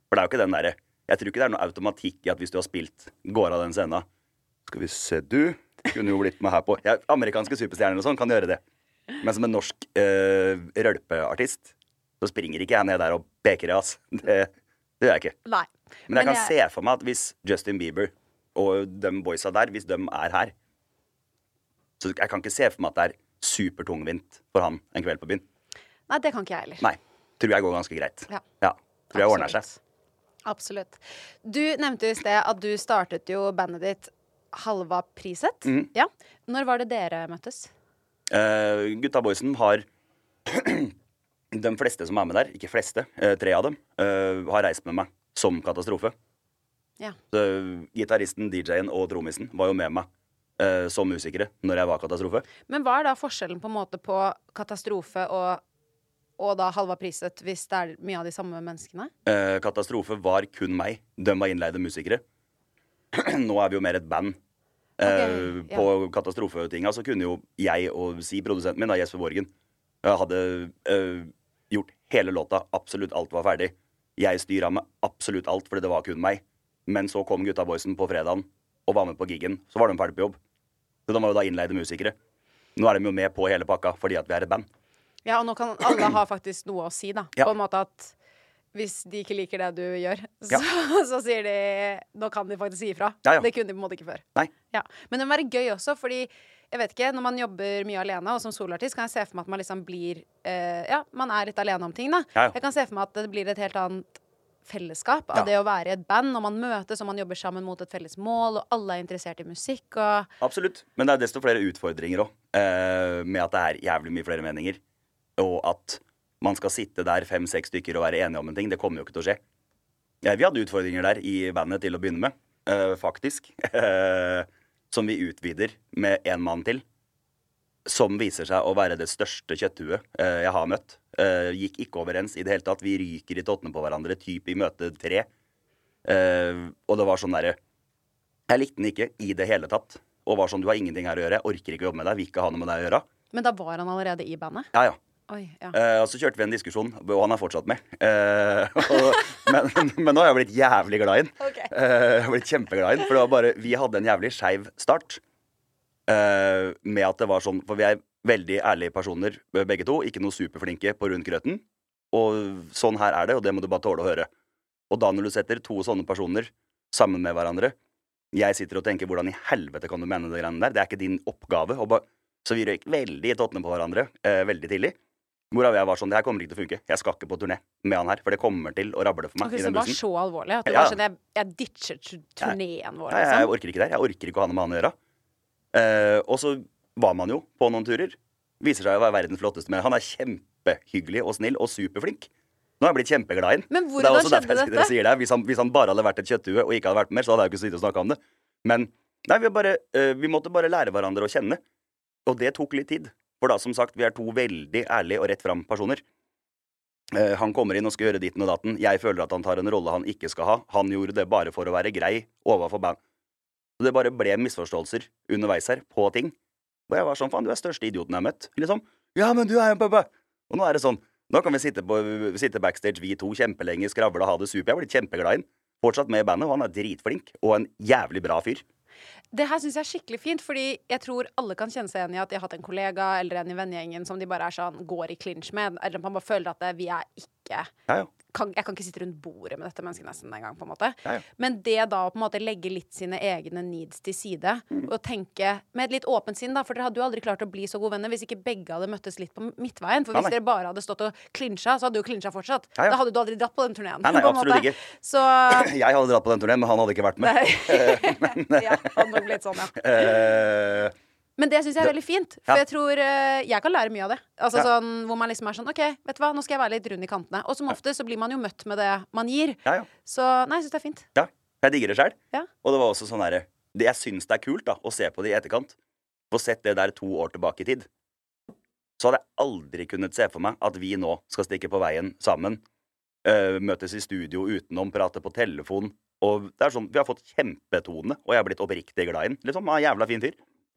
For det er jo ikke den derre Jeg tror ikke det er noe automatikk i at hvis du har spilt, går av den scenen Skal vi se, du kunne jo blitt med her på ja, Amerikanske superstjerner og sånn kan gjøre det. Men som en norsk eh, rølpeartist, så springer ikke jeg ned der og peker i, ass. Det, det gjør jeg ikke. Nei. Men jeg Men kan se for meg at hvis Justin Bieber og de boysa der, hvis de er her Så jeg kan ikke se for meg at det er supertungvint for han en kveld på byen. Nei, det kan ikke jeg heller. Nei. Tror jeg går ganske greit. Ja. Tror jeg ordner seg. Absolutt. Du nevnte jo i sted at du startet jo bandet ditt Halva Priset. Mm. Ja. Når var det dere møttes? Uh, gutta boysen har De fleste som er med der, ikke fleste, uh, tre av dem, uh, har reist med meg som katastrofe. Ja. Så Gitaristen, DJ-en og trommisen var jo med meg eh, som musikere når jeg var katastrofe. Men hva er da forskjellen på en måte på katastrofe og, og da Halva Priset, hvis det er mye av de samme menneskene? Eh, katastrofe var kun meg. De var innleide musikere. Nå er vi jo mer et band. Eh, Ok, ja. På katastrofetinga så kunne jo jeg og si produsenten min, da, Jesper Borgen, hadde gjort hele låta. Absolutt alt var ferdig. Jeg styra med absolutt alt, fordi det var kun meg. Men så kom gutta boysen på fredagen og var med på giggen. Så var de ferdig på jobb. Så de var jo da innleide musikere. Nå er de jo med på hele pakka fordi at vi er et band. Ja, og nå kan alle ha faktisk noe å si, da. Ja. På en måte at hvis de ikke liker det du gjør, så, Ja. så sier de Nå kan de faktisk si ifra. Ja. Det kunne de på en måte ikke før. Nei. Ja. Men det må være gøy også, fordi jeg vet ikke, når man jobber mye alene, og som soloartist, kan jeg se for meg at man liksom blir eh, Ja, man er litt alene om ting, da. Jeg kan se for meg at det blir et helt annet fellesskap av Ja. det å være i et band, og man møtes og man jobber sammen mot et felles mål, og alle er interessert i musikk og Absolutt. Men det er desto flere utfordringer òg, eh, med at det er jævlig mye flere meninger. Og at man skal sitte der fem-seks stykker og være enige om en ting. Det kommer jo ikke til å skje. Ja, vi hadde utfordringer der i bandet til å begynne med, eh, faktisk. Eh, som vi utvider med én mann til. Som viser seg å være det største kjøtthuet eh, jeg har møtt. Eh, gikk ikke overens i det hele tatt. Vi ryker i tottene på hverandre, typ i møte tre. Eh, og det var sånn derre jeg likte den ikke i det hele tatt. Og var sånn, du har ingenting her å gjøre, jeg orker ikke å jobbe med deg, vil ikke ha noe med deg å gjøre. Men da var han allerede i bandet. Ja, ja. Oi, ja. Eh, og så kjørte vi en diskusjon, og han er fortsatt med. Eh, og, men, men nå har jeg blitt jævlig glad i den. Okay. Eh, jeg har blitt kjempeglad i den. For det var bare Vi hadde en jævlig skeiv start. Eh, med at det var sånn For vi er veldig ærlige personer, begge to. Ikke noe superflinke på rundt grøten. Og sånn her er det, og det må du bare tåle å høre. Og da når du setter to sånne personer sammen med hverandre Jeg sitter og tenker 'hvordan i helvete kan du mene det greiene der?' Det er ikke din oppgave. Så vi røyk veldig i tottene på hverandre uh, veldig tidlig. Hvorav jeg var sånn Det her kommer ikke til å funke. Jeg skal ikke på turné med han her, for det kommer til å rable for meg. Ok, i så det var så alvorlig at du Ja. var sånn Jeg, jeg ditcher turneen vår, Nei, jeg jeg, orker ikke det. Jeg orker ikke å ha noe med han å gjøre. Eh, og så var man jo på noen turer. Viser seg å være verdens flotteste med. Han er kjempehyggelig og snill og superflink. Nå har jeg blitt kjempeglad i ham. Men Det er hvordan også derfor skjedde jeg dette? sier det. Hvis han, hvis han bare hadde vært et kjøtthue og ikke hadde vært med mer, så hadde jeg jo ikke sittet og snakka om det. Men nei, vi, bare, eh, vi måtte bare lære hverandre å kjenne. Og det tok litt tid. For da, som sagt, vi er to veldig ærlige og rett fram personer. Eh, han kommer inn og skal gjøre ditten og datten. Jeg føler at han tar en rolle han ikke skal ha. Han gjorde det bare for å være grei overfor band. Så det bare ble misforståelser underveis her på ting. Hvor jeg var sånn, faen, du er største idioten jeg har møtt. Liksom. Ja, men du er jo pappa. Og nå er det sånn. Nå kan vi sitte, på, sitte backstage, vi to, kjempelenge, skravle og ha det super. Jeg har blitt kjempeglad i ham. Fortsatt med i bandet, og han er dritflink. Og en jævlig bra fyr. Det her syns jeg er skikkelig fint, fordi jeg tror alle kan kjenne seg igjen i at de har hatt en kollega eller en i vennegjengen som de bare er sånn går i clinch med. Eller man bare føler at vi er ikke Ja, ja. kan, Jeg kan ikke sitte rundt bordet med dette mennesket nesten engang, en gang, Ja, ja. Men det da å på en måte legge litt sine egne needs til side, Mm. og tenke med et litt åpent sinn, da, for dere hadde jo aldri klart å bli så gode venner hvis ikke begge hadde møttes litt på midtveien. For hvis dere bare hadde stått og klinsja, så hadde du jo klinsja fortsatt. Da hadde du aldri dratt på den turneen. Nei, nei, absolutt ikke. Så Jeg hadde dratt på den turneen, men han hadde ikke vært med. Nei. ja, hadde nok blitt sånn, ja. Men det syns jeg er veldig fint. For Ja. jeg tror eh, jeg kan lære mye av det. Altså Ja. sånn Hvor man liksom er sånn OK, vet du hva, nå skal jeg være litt rund i kantene. Og som ofte så blir man jo møtt med det man gir. ja, ja. Så nei, jeg syns det er fint. Ja, jeg digger det sjøl. Ja. Og det var også sånn derre Jeg syns det er kult da, å se på det i etterkant. Få sett det der to år tilbake i tid. Så hadde jeg aldri kunnet se for meg at vi nå skal stikke på veien sammen. øh, møtes i studio utenom, prate på telefon. Og det er sånn, Vi har fått kjempetone, og jeg har blitt oppriktig glad i den. Liksom, ah, jævla fin fyr.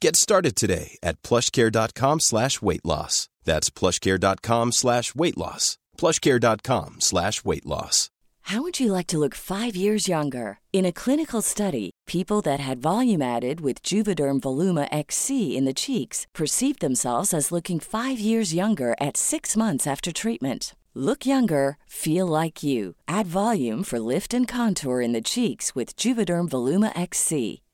Get started today at plushcare.com slash weight loss. That's plushcare.com slash weight loss. plushcare.com slash weight loss. How would you like to look five years younger? In a clinical study, people that had volume added with Juvederm Voluma XC in the cheeks perceived themselves as looking five years younger at six months after treatment. Look younger, feel like you. Add volume for lift and contour in the cheeks with Juvederm Voluma XC.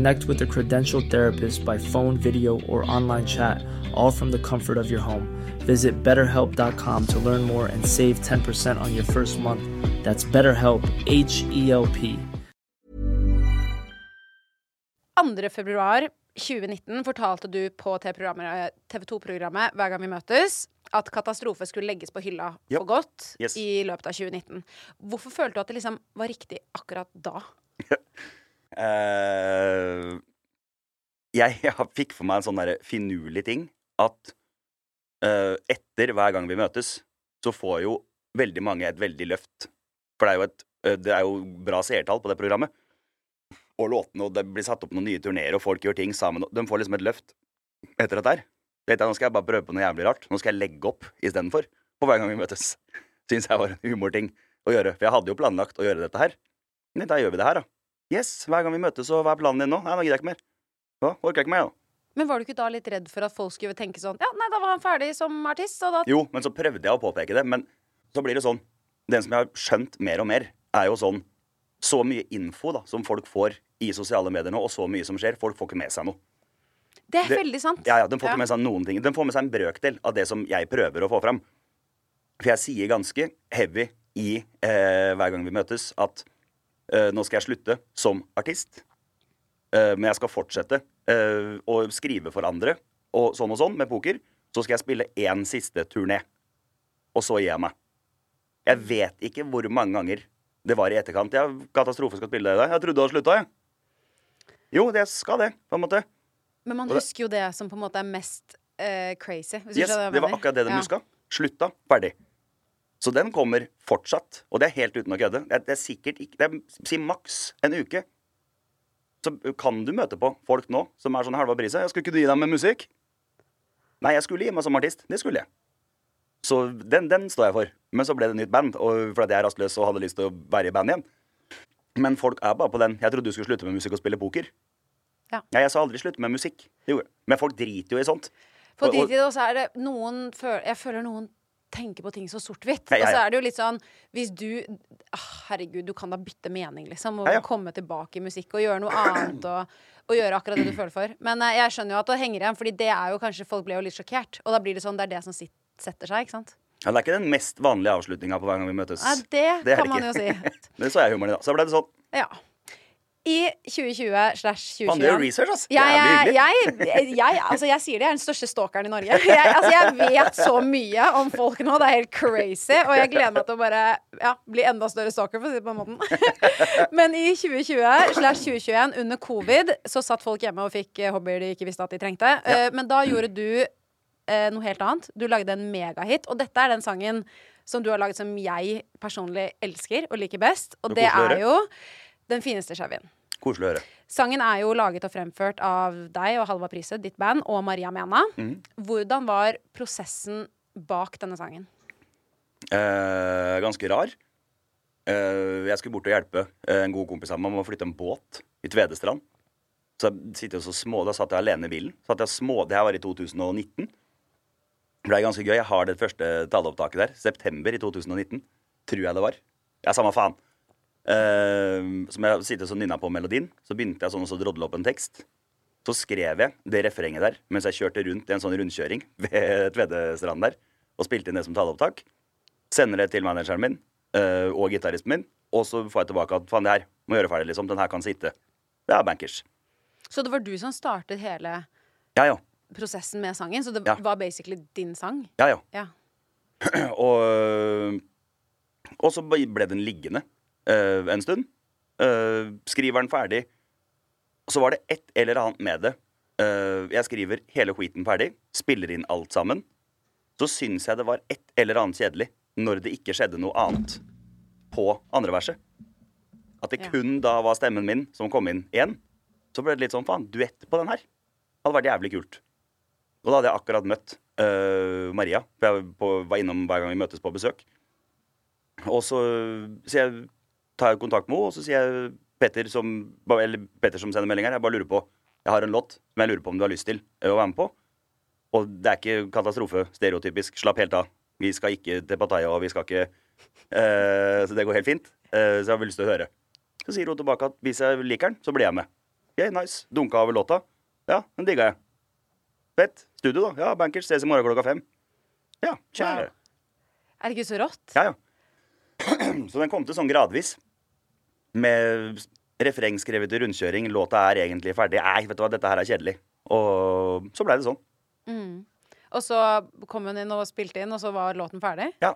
Connect with a credentialed therapist by phone, video, or online chat, all from the comfort of your home. Visit betterhelp.com to learn more and save 10% on your first month. That's BetterHelp, H E L P. 2. februar 2019 fortalte du på TV 2-programmet Hver gang vi møtes at katastrofe skulle legges på hylla Ja. for godt Yes. i løpet av 2019. Hvorfor følte du at det liksom var riktig akkurat da? Eh, jeg, jeg fikk for meg en sånn der finurlig ting at uh, etter hver gang vi møtes, så får jo veldig mange et veldig løft. For det er jo et uh, Det er jo bra seertall på det programmet. Og låtene, og det blir satt opp noen nye turneer, og folk gjør ting sammen. De får liksom et løft etter dette her. Vet jeg, Nå skal jeg bare prøve på noe jævlig rart. Nå skal jeg legge opp istedenfor. På hver gang vi møtes. Syns jeg var en humorting å gjøre. For jeg hadde jo planlagt å gjøre dette her. Men da gjør vi det her, da. Yes, hver gang vi møtes, og hva er planen din nå? Nei, nå gidder jeg ikke mer. Hva? Orker jeg ikke mer, da. Men var du ikke da litt redd for at folk skulle tenke sånn Ja, nei, da var han ferdig som artist, og da Jo, men så prøvde jeg å påpeke det. Men så blir det sånn Den som jeg har skjønt mer og mer, er jo sånn Så mye info da som folk får i sosiale medier nå, og så mye som skjer. Folk får ikke med seg noe. Det er Det- veldig sant. Ja, ja, De får ikke med seg noen ting. De får med seg en brøkdel av det som jeg prøver å få fram. For jeg sier ganske heavy i eh, hver gang vi møtes, at nå skal jeg slutte som artist. Eh, men jeg skal fortsette eh, å skrive for andre, og sånn og sånn, med poker. Så skal jeg spille én siste turné. Og så gir jeg meg. Jeg vet ikke hvor mange ganger det var i etterkant. Ja, katastrofe skal spille det i dag. Jeg trodde du hadde slutta, jeg. Jo, det skal det, på en måte. Men man husker jo det som på en måte er mest uh, crazy. Hvis Yes, du det var mener. akkurat det de Ja. huska. Slutta. Ferdig. Så den kommer fortsatt. Og det er helt uten å kødde. Det er, det er sikkert ikke Det er si maks en uke. Så kan du møte på folk nå som er sånn halva priset. 'Skulle ikke du gi dem med musikk?' Nei, jeg skulle gi meg som artist. Det skulle jeg. Så den, den står jeg for. Men så ble det nytt band, og fordi jeg er rastløs og hadde lyst til å være i band igjen. Men folk er bare på den. Jeg trodde du skulle slutte med musikk og spille poker. Ja. ja jeg sa aldri slutte med musikk. Jeg. Men folk driter jo i sånt. For Og- og- drit i det, og så er det noen Jeg føler noen tenker på ting så sort-hvitt. Ja, ja, Og så er det jo litt sånn Hvis du ah, Herregud, du kan da bytte mening, liksom. Og Ja, ja. komme tilbake i musikk og gjøre noe annet. Og, og gjøre akkurat det du føler for. Men eh, jeg skjønner jo at det henger igjen, Fordi det er jo kanskje Folk ble jo litt sjokkert. Og da blir det sånn Det er det som sitt, setter seg, ikke sant? Ja, det er ikke den mest vanlige avslutninga på hver gang vi møtes. Nei, det, Det er kan man jo si. Men så jeg humoren i, dag. Så ble det sånn. Ja. I 2020 slash 2021 Man gjør 2021 research, ass. jeg, jeg, jeg, jeg, altså jeg sier det, jeg er den største stalkeren i Norge. Jeg, altså vet så mye om folk nå. Det er helt crazy. Og jeg gleder meg til å bare ja, bli enda større stalker, for å si det på den måten. Men i 2020 slash 2021, under covid, så satt folk hjemme og fikk eh, hobbyer de ikke visste at de trengte. Ja. Men da gjorde du eh, noe helt annet. Du lagde en megahit. Og dette er den sangen som du har laget som jeg personlig elsker og liker best. Og det er jo Den fineste chevyen. Koselig å høre. Sangen er jo laget og fremført av deg og Halva Prise, ditt band, og Maria Mena. Mm. Hvordan var prosessen bak denne sangen? Eh, ganske rar. Eh, jeg skulle bort og hjelpe eh, en god kompis av meg med å flytte en båt i Tvedestrand. Så jeg sitter så små, Da satt jeg alene i bilen. Satt jeg små, Det her var i 2019. Det ble ganske gøy. Jeg har det første taleopptaket der. September i 2019. Tror jeg det var. Ja, samme faen. Eh, som jeg sitter og nynna på melodien. Så begynte jeg sånn å drodle opp en tekst. Så skrev jeg det refrenget der mens jeg kjørte rundt i en sånn rundkjøring ved Tvedestrand der. Og spilte inn det som taleopptak. Sender det til manageren min eh, og gitaristen min. Og så får jeg tilbake at faen, det her må gjøre ferdig, liksom. Den her kan sitte. Det er bankers. Så det var du som startet hele Ja, ja. prosessen med sangen? Så det Ja. var basically din sang? Ja, ja. Ja. Og, og så ble den liggende eh, en stund. Uh, skriver den ferdig. Og så var det et eller annet med det. Eh, jeg skriver hele skiten ferdig, spiller inn alt sammen. Så syns jeg det var et eller annet kjedelig når det ikke skjedde noe annet på andre verset. At det Ja. kun da var stemmen min som kom inn igjen. Så ble det litt sånn faen, duett på den her. Hadde vært jævlig kult. Og da hadde jeg akkurat møtt uh, Maria, for jeg på, var innom hver gang vi møtes på besøk. Og så, så jeg tar jeg kontakt med henne, og så sier jeg Petter som, eller Petter som sender melding her, jeg bare lurer på Jeg har en låt som jeg lurer på om du har lyst til å være med på. Og det er ikke katastrofe, stereotypisk. Slapp helt av. Vi skal ikke til Pattaya, og vi skal ikke uh, Så det går helt fint. Uh, så jeg har lyst til å høre. Så sier hun tilbake at hvis jeg liker den, så blir jeg med. Ok, nice. Dunka over låta. Ja, den digga jeg. Fett. Studio, da. Ja, Bankers ses i morgen klokka fem. Ja, kjære. Er det ikke så rått? Ja, ja. Så den kom til sånn gradvis. Med refreng skrevet i rundkjøring. Låta er egentlig ferdig. Nei, vet du hva, dette her er kjedelig. Og så blei det sånn. Og så kom hun inn og spilte inn, og så var låten ferdig? Ja.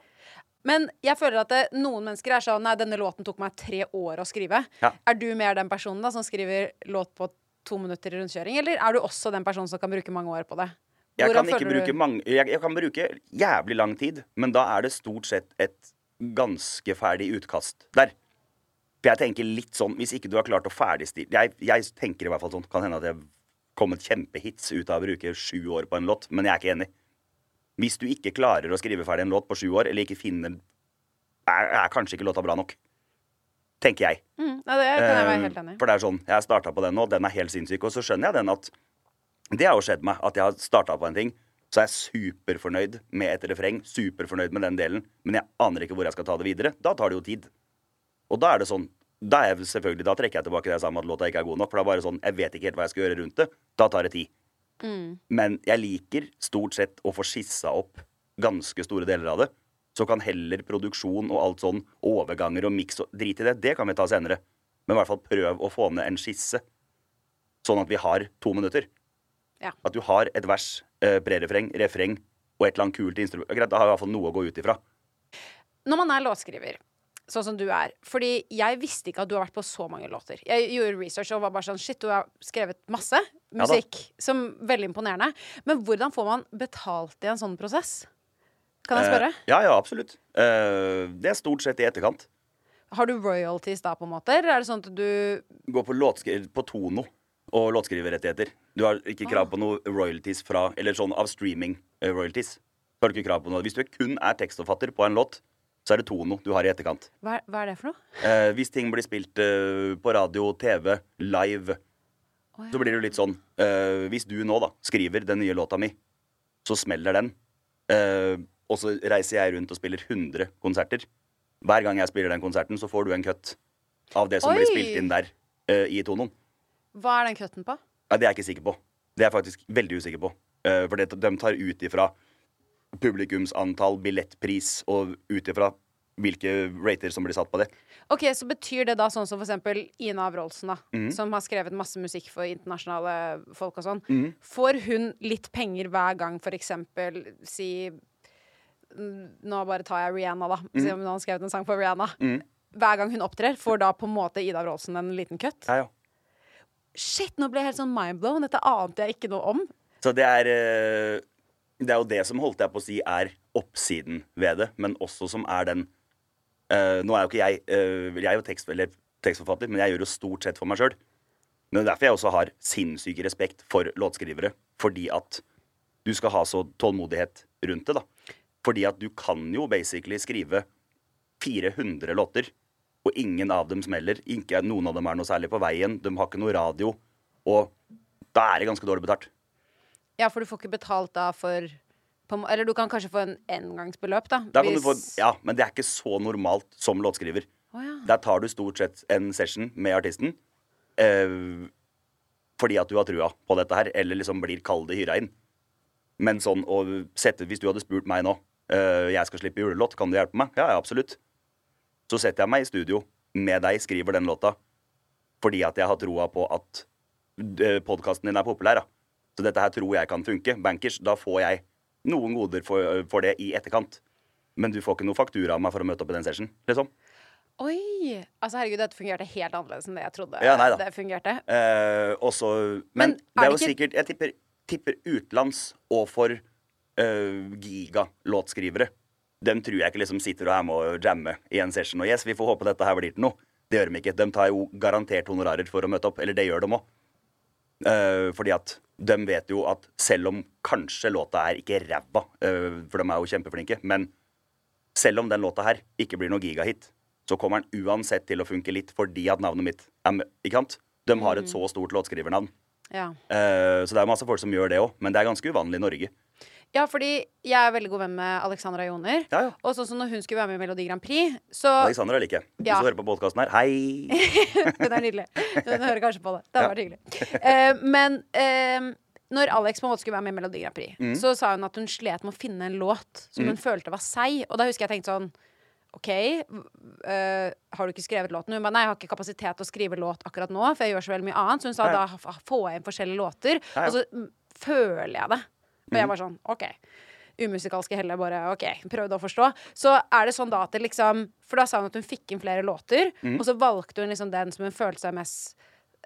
Men jeg føler at det, noen mennesker er sånn Nei, denne låten tok meg tre år å skrive. Ja. Er du mer den personen da som skriver låt på to minutter i rundkjøring, eller er du også den personen som kan bruke mange år på det? Jeg kan, ikke bruke mange, jeg, jeg kan bruke jævlig lang tid, men da er det stort sett et ganske ferdig utkast der. For jeg tenker litt sånn, hvis ikke du har klart å ferdigstille jeg, jeg tenker i hvert fall sånn. Kan hende at jeg har kommet kjempehits ut av å bruke sju år på en låt, men jeg er ikke enig. Hvis du ikke klarer å skrive ferdig en låt på sju år, eller ikke finner er, er kanskje ikke låta bra nok. Tenker jeg. Mm, ja, det kan jeg være helt enig. For det er sånn, jeg starta på den nå, den er helt sinnssyk. Og så skjønner jeg den at Det har jo skjedd meg at jeg har starta på en ting, så er jeg superfornøyd med et refreng, superfornøyd med den delen, men jeg aner ikke hvor jeg skal ta det videre. Da tar det jo tid. Og da er det sånn Da er jeg selvfølgelig, da trekker jeg tilbake det jeg sa om at låta ikke er god nok. For det er bare sånn, jeg vet ikke helt hva jeg skal gjøre rundt det. Da tar det tid. Men jeg liker stort sett å få skissa opp ganske store deler av det. Så kan heller produksjon og alt sånn, overganger og miks og drit i det, det kan vi ta senere. Men i hvert fall prøv å få ned en skisse, sånn at vi har to minutter. Ja. At du har et vers, eh, prerefreng, refreng og et eller annet kult instrument. Greit, da har vi i hvert fall noe å gå ut ifra. Når man er låtskriver, sånn som du er Fordi jeg visste ikke at du har vært på så mange låter. Jeg gjorde research og var bare sånn Shit, du har skrevet masse musikk. musikk. som Veldig imponerende. Men hvordan får man betalt i en sånn prosess? Kan jeg spørre? Eh, ja, ja, absolutt. Eh, det er stort sett i etterkant. Har du royalties da, på en måte? Eller er det sånn at du Går på, på Tono og låtskriverrettigheter. Du har ikke krav på noe royalties fra Eller sånn av streaming eh, royalties. Har du ikke krav på noe. Hvis du kun er tekstforfatter på en låt, så er det Tono du har i etterkant. Hva hva er det for noe? Eh, hvis ting blir spilt eh, på radio, TV, live, oh, ja. så blir det jo litt sånn eh, Hvis du nå da skriver den nye låta mi, så smeller den. Eh, og så reiser jeg rundt og spiller 100 konserter. Hver gang jeg spiller den konserten, så får du en cut av det som Oi! blir spilt inn der eh, i Tonoen. Hva er den cutten på? Ja, det er jeg ikke sikker på. Det er jeg faktisk veldig usikker på. Eh, for det, de tar ut ifra publikumsantall, billettpris og ut ifra hvilke rater som blir satt på det. Ok, Så betyr det da sånn som for eksempel Ina Wroldsen, da, mm. som har skrevet masse musikk for internasjonale folk og sånn. Får hun litt penger hver gang for eksempel si mm, Nå bare tar jeg Rihanna, da. Si om hun har skrevet en sang for Rihanna. Hver gang hun opptrer, får da på en måte Ida Wroldsen en liten cut. Ja, ja. Shit, nå ble jeg helt sånn mindblown. Dette ante jeg ikke noe om. Så det er eh, Det er jo det som holdt jeg på å si er oppsiden ved det, men også som er den uh, Nå er jo ikke jeg uh, Jeg er jo tekst, tekstforfatter, men jeg gjør jo stort sett for meg sjøl. Det er derfor jeg også har sinnssyk respekt for låtskrivere. Fordi at du skal ha så tålmodighet rundt det, da. Fordi at du kan jo basically skrive 400 låter, og ingen av dem smeller. Ikke noen av dem er noe særlig på veien. De har ikke noe radio. Og da er det ganske dårlig betalt. Ja, for du får ikke betalt da for på, Eller du kan kanskje få en engangsbeløp, da. Da kan du få, ja, men det er ikke så normalt som låtskriver. Oh, ja. Der tar du stort sett en session med artisten eh, fordi at du har trua på dette her, eller liksom blir kalde hyra inn. Men sånn å sette Hvis du hadde spurt meg nå eh, Jeg skal slippe julelåt, kan du hjelpe meg? Ja, ja, absolutt. Så setter jeg meg i studio med deg, skriver den låta, fordi at jeg har troa på at podkasten din er populær. da. Så dette her tror jeg kan funke. Bankers, da får jeg noen goder for, for det i etterkant. Men du får ikke noe faktura av meg for å møte opp i den session. liksom. Oi! Altså, herregud, dette fungerte helt annerledes enn det jeg trodde Ja, det fungerte. Eh, også, men, Men det er er jo ikke- sikkert Jeg tipper, tipper utenlands og for uh, gigalåtskrivere. Dem tror jeg ikke liksom sitter og er med og jammer i en session. Og yes, vi får håpe dette her blir til noe. Det gjør de ikke. De tar jo garantert honorarer for å møte opp. Eller det gjør de òg. Fordi at de vet jo at selv om kanskje låta er ikke ræva, uh, for de er jo kjempeflinke, men selv om den låta her ikke blir noe gigahit, så kommer den uansett til å funke litt fordi at navnet mitt er med. Ikke sant? De har et så stort låtskrivernavn. Ja. Uh, så det er masse folk som gjør det òg, men det er ganske uvanlig i Norge. Ja, fordi jeg er veldig god venn med Alexandra Joner. Ja, ja. Og sånn som når hun skulle være med i Melodi Grand Prix, så Alexandra liker jeg. Hvis Ja. du hører på podkasten her, hei! Hun er nydelig. Hun hører kanskje på det. Det hadde vært hyggelig. Uh, men uh, når Alex på en måte skulle være med i Melodi Grand Prix, Mm. så sa hun at hun slet med å finne en låt som hun følte var seig. Og da husker jeg tenkte sånn OK, uh, har du ikke skrevet låten? Hun ba nei, jeg har ikke kapasitet til å skrive låt akkurat nå, for jeg gjør så veldig mye annet. Så hun sa Ja, ja. da får jeg inn forskjellige låter, Nei. ja. og så mm, føler jeg det. Og jeg var sånn OK. Umusikalske heller bare OK, prøvde å forstå. Så er det sånn da at det liksom For da sa hun at hun fikk inn flere låter, Mm. og så valgte hun liksom den som hun følte seg mest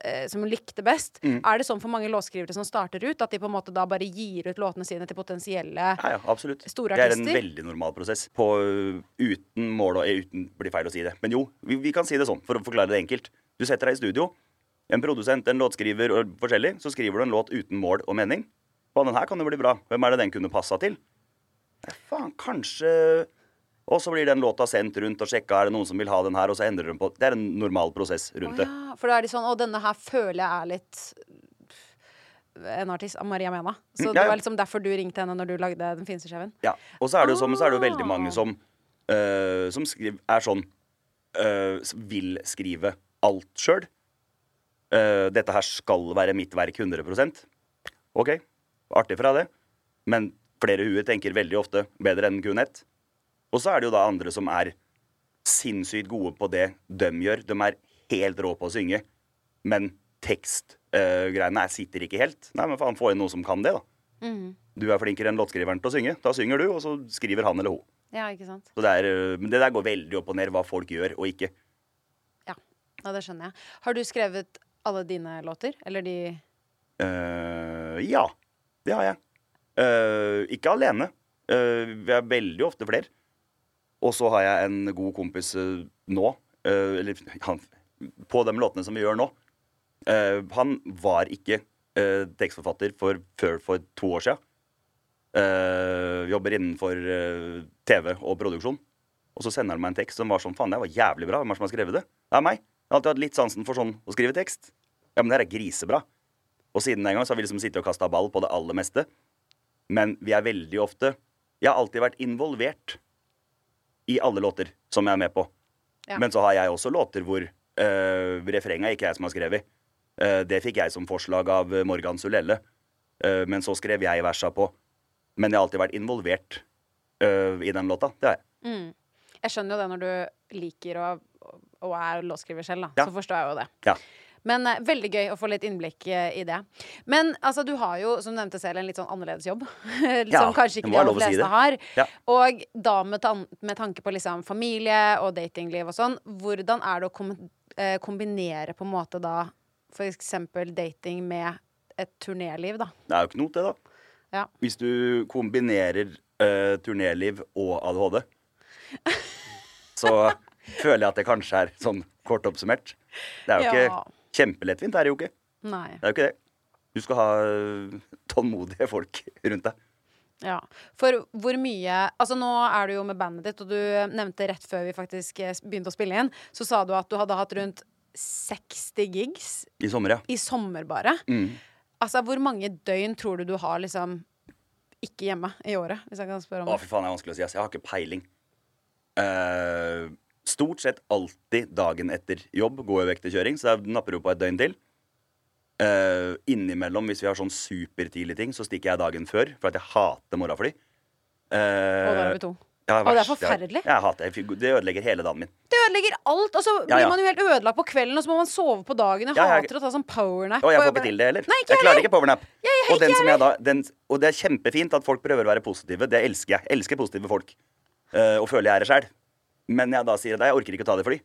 eh, som hun likte best. Mm. Er det sånn for mange låtskrivere som starter ut, at de på en måte da bare gir ut låtene sine til potensielle Ja, ja, absolutt. Store det er en veldig normal prosess. På, uh, uten mål og eh, uten, blir feil å si det. Men jo, vi, vi kan si det sånn, for å forklare det enkelt. Du setter deg i studio. En produsent, en låtskriver og forskjellig. Så skriver du en låt uten mål og mening. Og den her kan jo bli bra. Hvem er det den kunne passa til? Nei, faen, kanskje Og så blir den låta sendt rundt og sjekka er det noen som vil ha den her, og så endrer de på Det er en normal prosess rundt Å det. for da er de sånn Å, denne her føler jeg er litt en artist, Maria Mena. Så Mm, det ja, ja. var liksom derfor du ringte henne når du lagde Den fineste skjeven. Ja. Og så er det jo sånn, så er det jo veldig mange Ah. som, øh, som skriver, er sånn øh, Vil skrive alt sjøl. dette her skal være mitt verk 100% OK, artig fra det. Men flere huer tenker veldig ofte bedre enn kun ett. Og så er det jo da andre som er sinnssykt gode på det de gjør. De er helt rå på å synge, men tekstgreiene sitter ikke helt. Nei, men faen, få inn noen som kan det, da. Du er flinkere enn låtskriveren til å synge. Da synger du, og så skriver han eller hun. Ja, ikke sant? Så det, er, men det der går veldig opp og ned hva folk gjør og ikke. Ja. ja, det skjønner jeg. Har du skrevet alle dine låter? Eller de uh, ja, det har jeg. Uh, ikke alene. Uh, vi er veldig ofte flere. Og så har jeg en god kompis uh, nå, eller han, på de låtene som vi gjør nå. Han var ikke tekstforfatter for, før for to år siden. Jobber innenfor TV og produksjon. Og så sender han meg en tekst som var sånn Faen, det var jævlig bra. Hvem er det som har skrevet det? Det er meg. Jeg har alltid hatt litt sansen for sånn å skrive tekst. Ja, men det her er grisebra. Og siden den gang så har vi liksom sittet og kasta ball på det aller meste. Men vi er veldig ofte Jeg har alltid vært involvert i alle låter som jeg er med på. Ja. Men så har jeg også låter hvor uh, refrenget er ikke jeg som har skrevet. Uh, det fikk jeg som forslag av Morgan Sulelle. Uh, men så skrev jeg versa på. Men jeg har alltid vært involvert uh, i den låta. Det har jeg. Jeg skjønner jo det når du liker å, og er låtskriver selv, da. Ja. Så forstår jeg jo det. Ja. Men eh, veldig gøy å få litt innblikk eh, i det. Men altså, du har jo, som du nevnte selv, en litt sånn annerledes jobb. som Ja, kanskje ikke det de må være aller lov å si fleste det. har. Ja. Og da med, tan med tanke på liksom familie og datingliv og sånn, hvordan er det å kom eh, kombinere på en måte da for eksempel dating med et turnéliv, da? Det er jo ikke noe til det, da. Ja. Hvis du kombinerer eh, turnéliv og ADHD, så føler jeg at det kanskje er sånn kort oppsummert. Det er jo Ja. ikke kjempelettvint, er det jo ikke. Nei. Det er jo ikke det. Du skal ha øh, tålmodige folk rundt deg. Ja. For hvor mye Altså, nå er du jo med bandet ditt, og du nevnte rett før vi faktisk eh, begynte å spille inn, så sa du at du hadde hatt rundt 60 gigs I sommer, ja. i sommer bare. Mm. Altså, hvor mange døgn tror du du har liksom ikke hjemme i året, hvis jeg kan spørre om det. Å, fy faen, det er vanskelig å si. Jeg har ikke peiling. Eh, stort sett alltid dagen etter jobb går jeg vekk til kjøring, så da napper du på et døgn til. Uh, innimellom, hvis vi har sånn supertidlig ting, så stikker jeg dagen før, for at jeg hater morgenfly. Uh, Og da er vi to. Ja, og det er forferdelig. Jeg, jeg hater det. Det ødelegger hele dagen min. Det ødelegger alt! Og så Ja, blir ja. man jo helt ødelagt på kvelden, og så må man sove på dagen. Jeg Ja, jeg- hater å ta sånn powernap. Og jeg får ikke til det heller. Nei, ikke jeg klarer ikke powernap. og, den som jeg da, den, og det er kjempefint at folk prøver å være positive. Det elsker jeg. Jeg elsker positive folk. Uh, og føler jeg er det sjøl. Men jeg da sier at jeg orker ikke å ta det fly.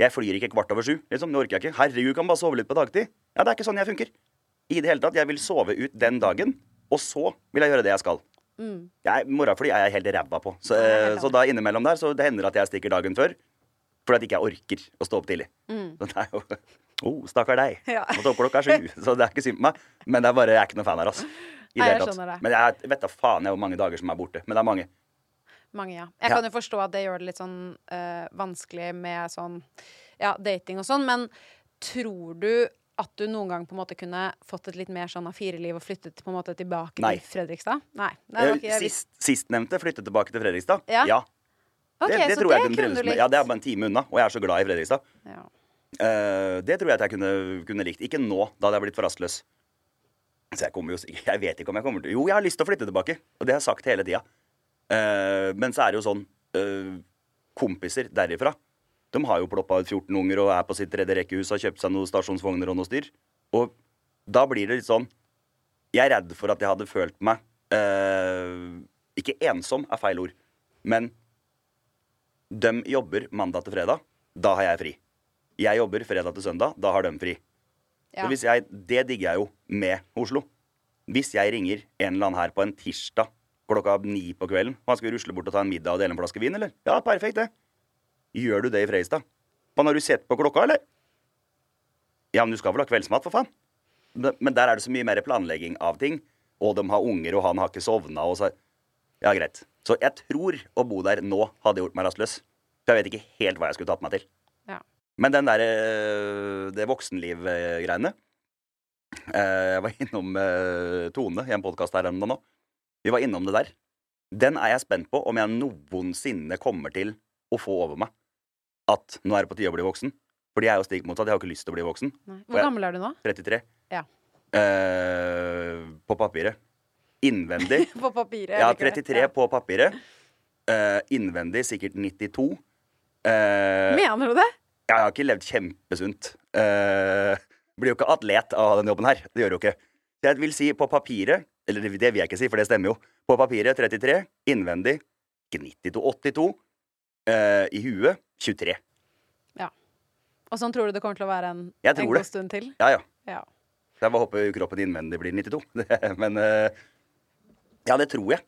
Jeg flyr ikke kvart over sju. Liksom, det orker jeg ikke. Herregud, kan bare sove litt på dagtid. Ja, det er ikke sånn jeg funker. I det hele tatt. Jeg vil sove ut den dagen, og så vil jeg gjøre det jeg skal. Jeg, morgenfly er jeg helt ræva på. Så, Mm. Så da innimellom der, så det hender at jeg stikker dagen før. Fordi at ikke jeg orker å stå opp tidlig. Så det er jo Oh, stakkar deg. Mm. Ja. Må stå opp klokka sju. Så det er ikke synd på meg. Men det er bare, jeg er ikke noen fan det, altså. I det hele tatt. det. Men jeg vet da faen jeg hvor mange dager som er borte. Men det er mange. Mange, ja. Jeg Ja. kan jo forstå at det gjør det litt sånn eh, vanskelig med sånn ja, dating og sånn, men tror du at du noen gang på en måte kunne fått et litt mer sånn A4-liv og flyttet på en måte tilbake Nei. til Fredrikstad? Nei. Eh, Sist, Sistnevnte flyttet tilbake til Fredrikstad. Ja. Ok, det, det tror jeg det kunne kunne trives med. Ja, det er bare en time unna, og jeg er så glad i Fredrikstad. Ja. Uh, det tror jeg at jeg kunne, kunne likt. Ikke nå, da hadde jeg blitt for rastløs. Så jeg kommer jo Jeg vet ikke om jeg kommer til Jo, jeg har lyst til å flytte tilbake, og det har jeg sagt hele tida. Eh, men så er det jo sånn eh, Kompiser derifra De har jo ploppa ut 14 unger og er på sitt tredje rekkehus og har kjøpt seg noen stasjonsvogner og noe styr. Og da blir det litt sånn Jeg er redd for at jeg hadde følt meg eh, Ikke ensom er feil ord, men de jobber mandag til fredag. Da har jeg fri. Jeg jobber fredag til søndag. Da har de fri. Ja. Hvis jeg, det digger jeg jo med Oslo. Hvis jeg ringer en eller annen her på en tirsdag klokka ni på kvelden Han skal vi rusle bort og ta en middag og dele en flaske vin, eller? Ja, perfekt, det. Gjør du det i Freistad? Men har du sett på klokka, eller? Ja, men du skal vel ha kveldsmat, for faen? Men der er det så mye mer planlegging av ting. Og de har unger, og han har ikke sovna, og så Ja, greit. Så jeg tror å bo der nå hadde gjort meg rastløs. For jeg vet ikke helt hva jeg skulle tatt meg til. Ja. Men den derre Det voksenliv-greiene eh, Jeg var innom eh, Tone i en podkast her ennå nå. Vi var innom det der. Den er jeg spent på om jeg noensinne kommer til å få over meg. At nå er det på tide å bli voksen. Fordi jeg er jo stikk motsatt. Jeg har ikke lyst til å bli voksen. Nei. Hvor jeg- gammel er du nå? 33. Ja. Uh, på papiret. Innvendig. På papiret. Ja, eller ikke det? 33 på papiret. Uh, innvendig sikkert 92. Uh, Mener du det? jeg har ikke levd kjempesunt. Blir jo ikke atlet av den jobben her. Det gjør jo ikke. Jeg vil si på papiret Eller det vil jeg ikke si, for det stemmer jo. På papiret 33. Innvendig ikke 92, 82. Uh, I huet 23. Ja. Og sånn tror du det kommer til å være en, en god stund til? Ja, ja. Ja. Så jeg bare håper kroppen innvendig blir 92. Men uh, ja, det tror jeg.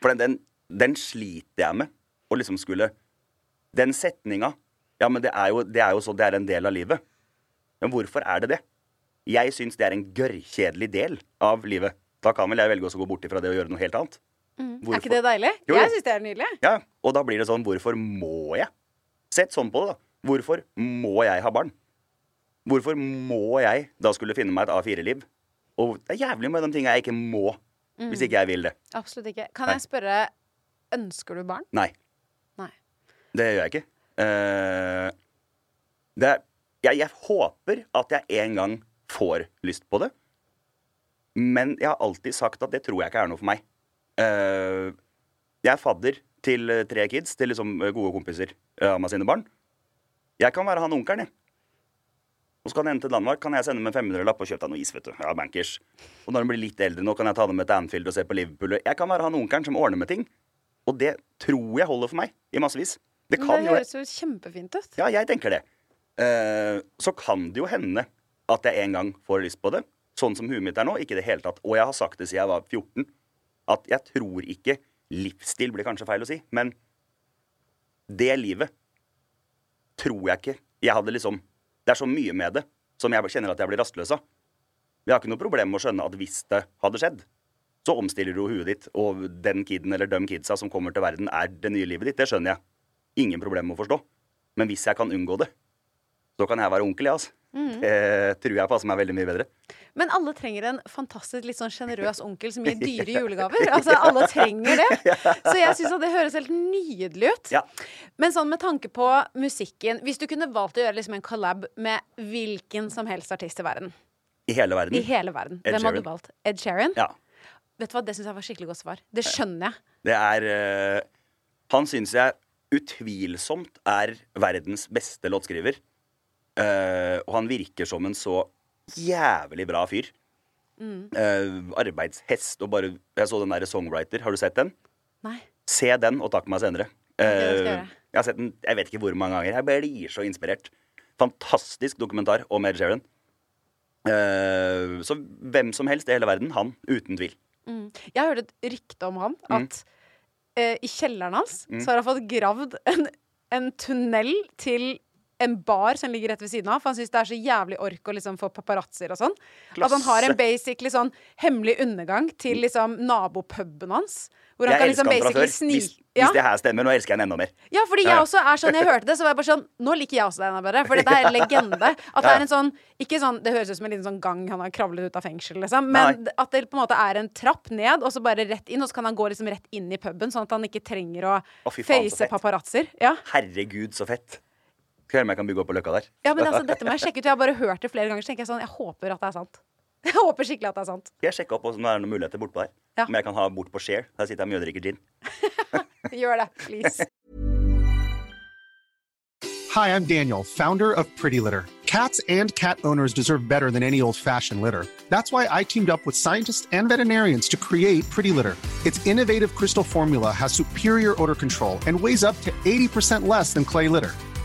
For den, den, den sliter jeg med. Å liksom skulle Den setninga Ja, men det er, jo, det er jo så det er en del av livet. Men hvorfor er det det? Jeg syns det er en gørrkjedelig del av livet. Da kan vel jeg velge å gå bort ifra det og gjøre noe helt annet. Er ikke det deilig? Jo. Jeg syns det er nydelig. Ja, Og da blir det sånn Hvorfor må jeg? Sett sånn på det, da. Hvorfor må jeg ha barn? Hvorfor må jeg da skulle finne meg et A4-liv? Og det er jævlig med de tinga jeg ikke må, hvis ikke jeg vil det. Absolutt ikke. Kan Nei. jeg spørre Ønsker du barn? Nei. Nei. Det gjør jeg ikke. Uh, det er, jeg, jeg håper at jeg en gang får lyst på det. Men jeg har alltid sagt at det tror jeg ikke er noe for meg. Uh, jeg er fadder til eh, tre kids, til liksom eh, gode kompiser av meg sine barn. Jeg kan være han onkelen, jeg. Og så kan jeg hente til Danmark, kan jeg sende med en 500-lapp og kjøpe deg noe is, vet du. Ja, bankers. Og når hun blir litt eldre nå, kan jeg ta dem med til Anfield og se på Liverpool. Jeg kan være han onkelen som ordner med ting. Og det tror jeg holder for meg i massevis. Det kan det høres jo kjempefint ut. Ja, jeg tenker det. Uh, så kan det jo hende at jeg en gang får lyst på det. Sånn som huet mitt er nå. Ikke i det hele tatt. Og jeg har sagt det siden jeg var 14, at jeg tror ikke Livsstil blir kanskje feil å si, men det livet tror jeg ikke Jeg hadde liksom Det er så mye med det som jeg kjenner at jeg blir rastløs av. Jeg har ikke noe problem med å skjønne at hvis det hadde skjedd, så omstiller du huet ditt, og den kiden eller de kidsa som kommer til verden, er det nye livet ditt. Det skjønner jeg. Ingen problem med å forstå. Men hvis jeg kan unngå det, så kan jeg være onkel, jeg, altså. Det tror jeg passer meg veldig mye bedre. Men alle trenger en fantastisk litt sånn sjenerøs onkel som gir dyre julegaver. Altså, alle trenger det. Så jeg syns det høres helt nydelig ut. Ja. Men sånn med tanke på musikken Hvis du kunne valgt å gjøre liksom en collab med hvilken som helst artist i verden, I hele verden. i hele verden, Ed hvem hadde du valgt? Ed Sheeran? Ja. Vet du hva, Det syns jeg var skikkelig godt svar. Det skjønner jeg. Det er uh, Han syns jeg utvilsomt er verdens beste låtskriver. Eh, og han virker som en så jævlig bra fyr. Eh, arbeidshest og bare Jeg så den derre Songwriter. Har du sett den? Nei. Se den, og takk meg senere. Uh, jeg jeg har sett den jeg vet ikke hvor mange ganger. Jeg blir så inspirert. Fantastisk dokumentar om Ed Sheeran. Så hvem som helst i hele verden. Han, uten tvil. Jeg hørte et rykte om han Mm. at eh, i kjelleren hans så har han fått gravd en, en tunnel til en bar som ligger rett ved siden av. For han syns det er så jævlig ork å liksom få paparazzoer og sånn. At han har en Mm. basically sånn hemmelig undergang til liksom nabopuben hans. Hvor han Jeg kan liksom basically snike Hvis, hvis det her stemmer, nå elsker jeg han enda mer. Ja, fordi jeg også er sånn, jeg hørte det, så var jeg bare sånn Nå liker jeg også deg enda bedre. For dette er en legende. At det er en sånn Ikke sånn Det høres ut som en liten sånn gang han har kravlet ut av fengsel, liksom. Men Nei. at det på en måte er en trapp ned, og så bare rett inn. Og så kan han gå liksom rett inn i puben, sånn at han ikke trenger å Å, face paparazzoer. Ja. Herregud, så fett. Høre om jeg kan bygge opp på Løkka der. ja, men altså, dette må jeg sjekke ut. Jeg har bare hørt det flere ganger, så tenker jeg sånn Jeg håper at det er sant. Jeg håper skikkelig at det er sant. Jeg sjekke opp om det er noen muligheter bortpå der? Ja. Om jeg kan ha bort på Share. Der sitter jeg mye og drikker gin. Gjør det, please. Hi, I'm Daniel, founder of Pretty Litter. Cats and cat owners deserve better than any old fashioned litter. That's why I teamed up with scientists and veterinarians to create Pretty Litter. Its innovative crystal formula has superior odor control and weighs up to 80% less than clay litter.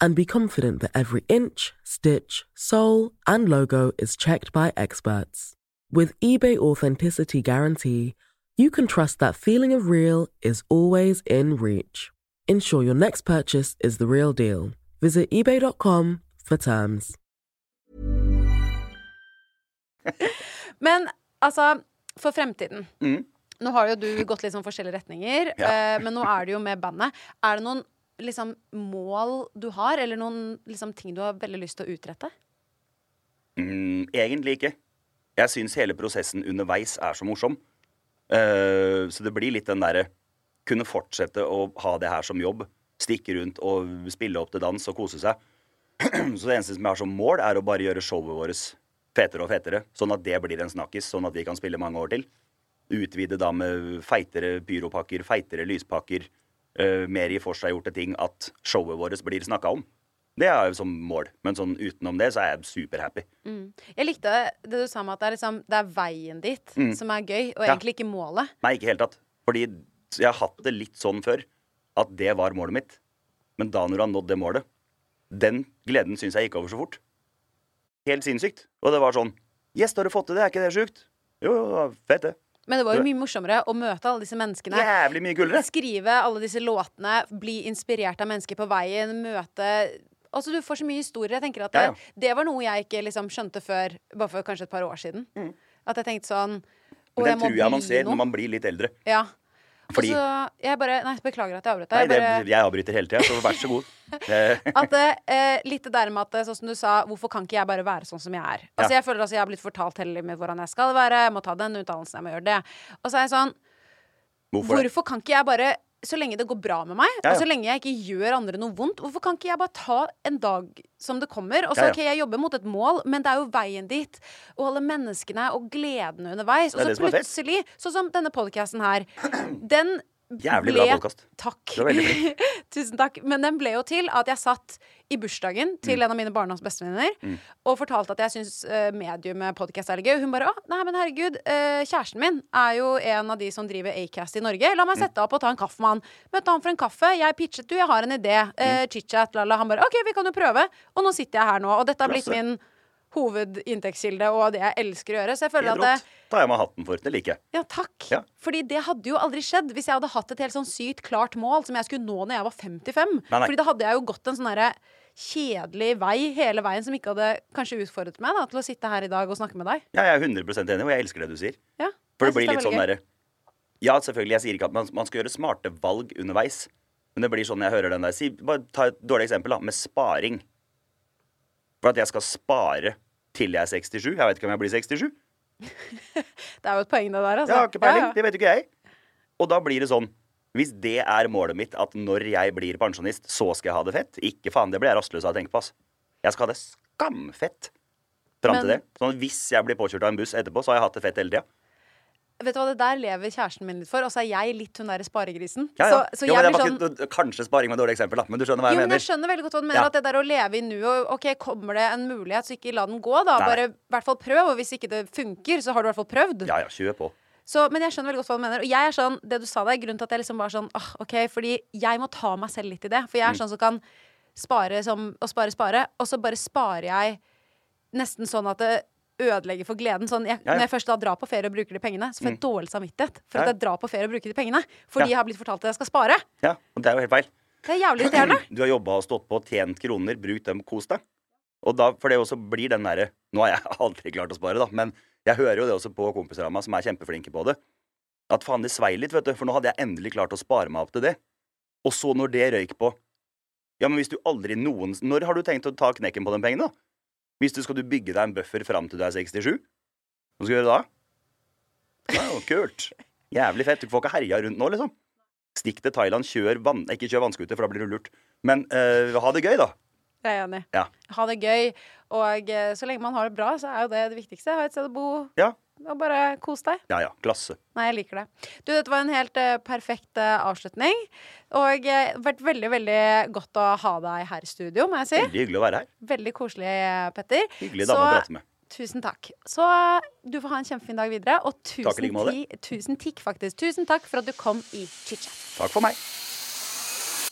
and be confident that every inch, stitch, sole, and logo is checked by experts. With eBay Authenticity Guarantee, you can trust that feeling of real is always in reach. Ensure your next purchase is the real deal. Visit eBay.com for terms. Men altså, for fremtiden. Mm. Nå har jo du gått litt sånn forskjellige retninger, Ja. eh, men nå er det jo med bandet. Er det noen liksom, mål du har, eller noen liksom, ting du har veldig lyst til å utrette? Mm, egentlig ikke. Jeg syns hele prosessen underveis er så morsom. Uh, så det blir litt den derre Kunne fortsette å ha det her som jobb. Stikke rundt og spille opp til dans og kose seg. så det eneste som jeg har som mål, er å bare gjøre showet vårt fetere og fetere. Sånn at det blir en snakkis, sånn at vi kan spille mange år til. Utvide da med feitere pyropakker, feitere lyspakker, eh, mer i forseggjorte ting. At showet vårt blir snakka om. Det er jo som mål. Men sånn utenom det så er jeg superhappy. Mm. Jeg likte det du sa med at det er, liksom, det er veien dit Mm. som er gøy, og Ja. egentlig ikke målet. Nei, ikke i hele tatt. Fordi jeg har hatt det litt sånn før. At det var målet mitt. Men da når du har nådd det målet, den gleden syns jeg gikk over så fort. Helt sinnssykt. Og det var sånn Yes, da har du fått til det. Er ikke det sjukt? Jo, jo, fett det. Men det var jo mye morsommere å møte alle disse menneskene. Jævlig mye gullere. Skrive alle disse låtene, bli inspirert av mennesker på veien, møte Altså, du får så mye historier. Jeg tenker at det, Ja, ja. det var noe jeg ikke liksom skjønte før bare for kanskje et par år siden. At jeg tenkte sånn Å, jeg må tror jeg man ser noe. når man blir litt eldre. Ja. Fordi altså, Jeg bare Nei, beklager at jeg avbrøt deg. Jeg bare- jeg avbryter hele tida, så vær så god. Eh, At eh, litt det der med at sånn som du sa, hvorfor kan ikke jeg bare være sånn som jeg er? Altså Ja. Jeg føler altså jeg har blitt fortalt hele livet hvordan jeg skal være, jeg må ta den utdannelsen, jeg må gjøre det. Og så er jeg sånn Hvorfor? Hvorfor kan ikke jeg bare så lenge det går bra med meg, Ja, ja. og så lenge jeg ikke gjør andre noe vondt, hvorfor kan ikke jeg bare ta en dag som det kommer? Og så, Ja, ok, jeg jobber mot et mål, men det er jo veien dit, og alle menneskene og gleden underveis. Og så plutselig, sånn som denne podcasten her, den Jævlig ble bra podkast. Takk. Det var. Tusen takk. Men den ble jo til at jeg satt i bursdagen til Mm. en av mine barnas bestevenninner og fortalte at jeg syns uh, mediumet podkast er litt gøy. Hun bare 'Å, nei, men herregud, eh, kjæresten min er jo en av de som driver Acast i Norge. La Mm. meg sette deg opp og ta en kaffe med han.' Møtte han for en kaffe. Jeg pitchet, du, jeg har en idé. Uh, Mm. Chit-chat, lala. Han bare 'OK, vi kan jo prøve'. Og nå sitter jeg her nå. Og dette har blitt min hovedinntektskilde og det jeg elsker å gjøre. Så jeg føler at det, tar jeg meg hatten for. Det liker jeg. ja, takk. Ja. Fordi det hadde jo aldri skjedd hvis jeg hadde hatt et helt sånn sykt klart mål som jeg skulle nå når jeg var 55. Nei, nei. Fordi da hadde jeg jo gått en sånn derre kjedelig vei hele veien som ikke hadde kanskje utfordret meg da, til å sitte her i dag og snakke med deg. Ja, jeg er 100 enig, og jeg elsker det du sier. Ja, For det blir litt sånn derre Ja, selvfølgelig, jeg sier ikke at man, man skal gjøre smarte valg underveis. Men det blir sånn jeg hører den der si, Bare ta et dårlig eksempel, da. Med sparing. For at jeg skal spare til jeg er 67. Jeg vet ikke om jeg blir 67. Det er jo et poeng, det der, altså. Jeg har ikke peiling. Ja, ja. Det vet jo ikke jeg. Og da blir det sånn Hvis det er målet mitt, at når jeg blir pensjonist, så skal jeg ha det fett Ikke faen, det blir jeg rastløs av å tenke på, ass. Jeg skal ha det skamfett fram til det. Sånn at hvis jeg blir påkjørt av en buss etterpå, så har jeg hatt det fett hele tida. Vet du hva, det der lever kjæresten min litt for, og så er jeg litt hun derre sparegrisen. Ja, ja. Så, så jo, jeg blir sånn ikke, kanskje sparing var et dårlig eksempel, da, men du skjønner hva jeg Jo, men jeg skjønner veldig godt hva du mener. Ja. At det der å leve i nuet Ok, kommer det en mulighet, så ikke la den gå, da. Nei. Bare i hvert fall prøv. Og hvis ikke det funker, så har du i hvert fall prøvd. Ja, ja, kjør på. Så, men jeg skjønner veldig godt hva du mener. Og jeg er sånn, det du sa der, grunnen til at jeg liksom var sånn ah, OK, fordi jeg må ta meg selv litt i det. For jeg er Mm. sånn som kan spare som og spare, spare, og så bare sparer jeg nesten sånn at det ødelegger for gleden. Sånn, jeg. Når jeg først da drar på ferie og bruker de pengene, så får jeg Mm. dårlig samvittighet for at jeg drar på ferie og bruker de pengene. Fordi jeg har blitt fortalt at jeg skal spare. Ja, og det er jo helt feil. Det er jævlig irriterende. Du har jobba og stått på, tjent kroner, brukt dem, kos deg. Og da, for det også blir den derre Nå har jeg aldri klart å spare, da, men jeg hører jo det også på kompiser av meg som er kjempeflinke på det. At faen, det svei litt, vet du, for nå hadde jeg endelig klart å spare meg opp til det. Og så når det røyk på Ja, men hvis du aldri noen Når har du tenkt å ta knekken på de pengene, da? Hvis du skal du bygge deg en buffer fram til du er 67? Hva skal du gjøre da? Det er jo kult. Jævlig fett. Du får ikke herja rundt nå, liksom. Stikk til Thailand, kjør vann... Ikke kjør vannskuter, for da blir du lurt. Men uh, ha det gøy, da. Det er jeg enig. Ja. Ha det gøy. Og eh, så lenge man har det bra, så er jo det det viktigste. Ha et sted å bo. Ja. Og bare kos deg. Ja ja. Klasse. Nei, jeg liker det. Du, dette var en helt uh, perfekt uh, avslutning. Og det har vært veldig, veldig godt å ha deg her i studio, må jeg si. Veldig hyggelig å være her. Veldig koselig, Petter. Hyggelig dame å prate med. Tusen takk. Så eh, du får ha en kjempefin dag videre. Og Takk tusen, like ti, tusen tikk, faktisk. Tusen takk for at du kom i chit-chat. Takk for meg.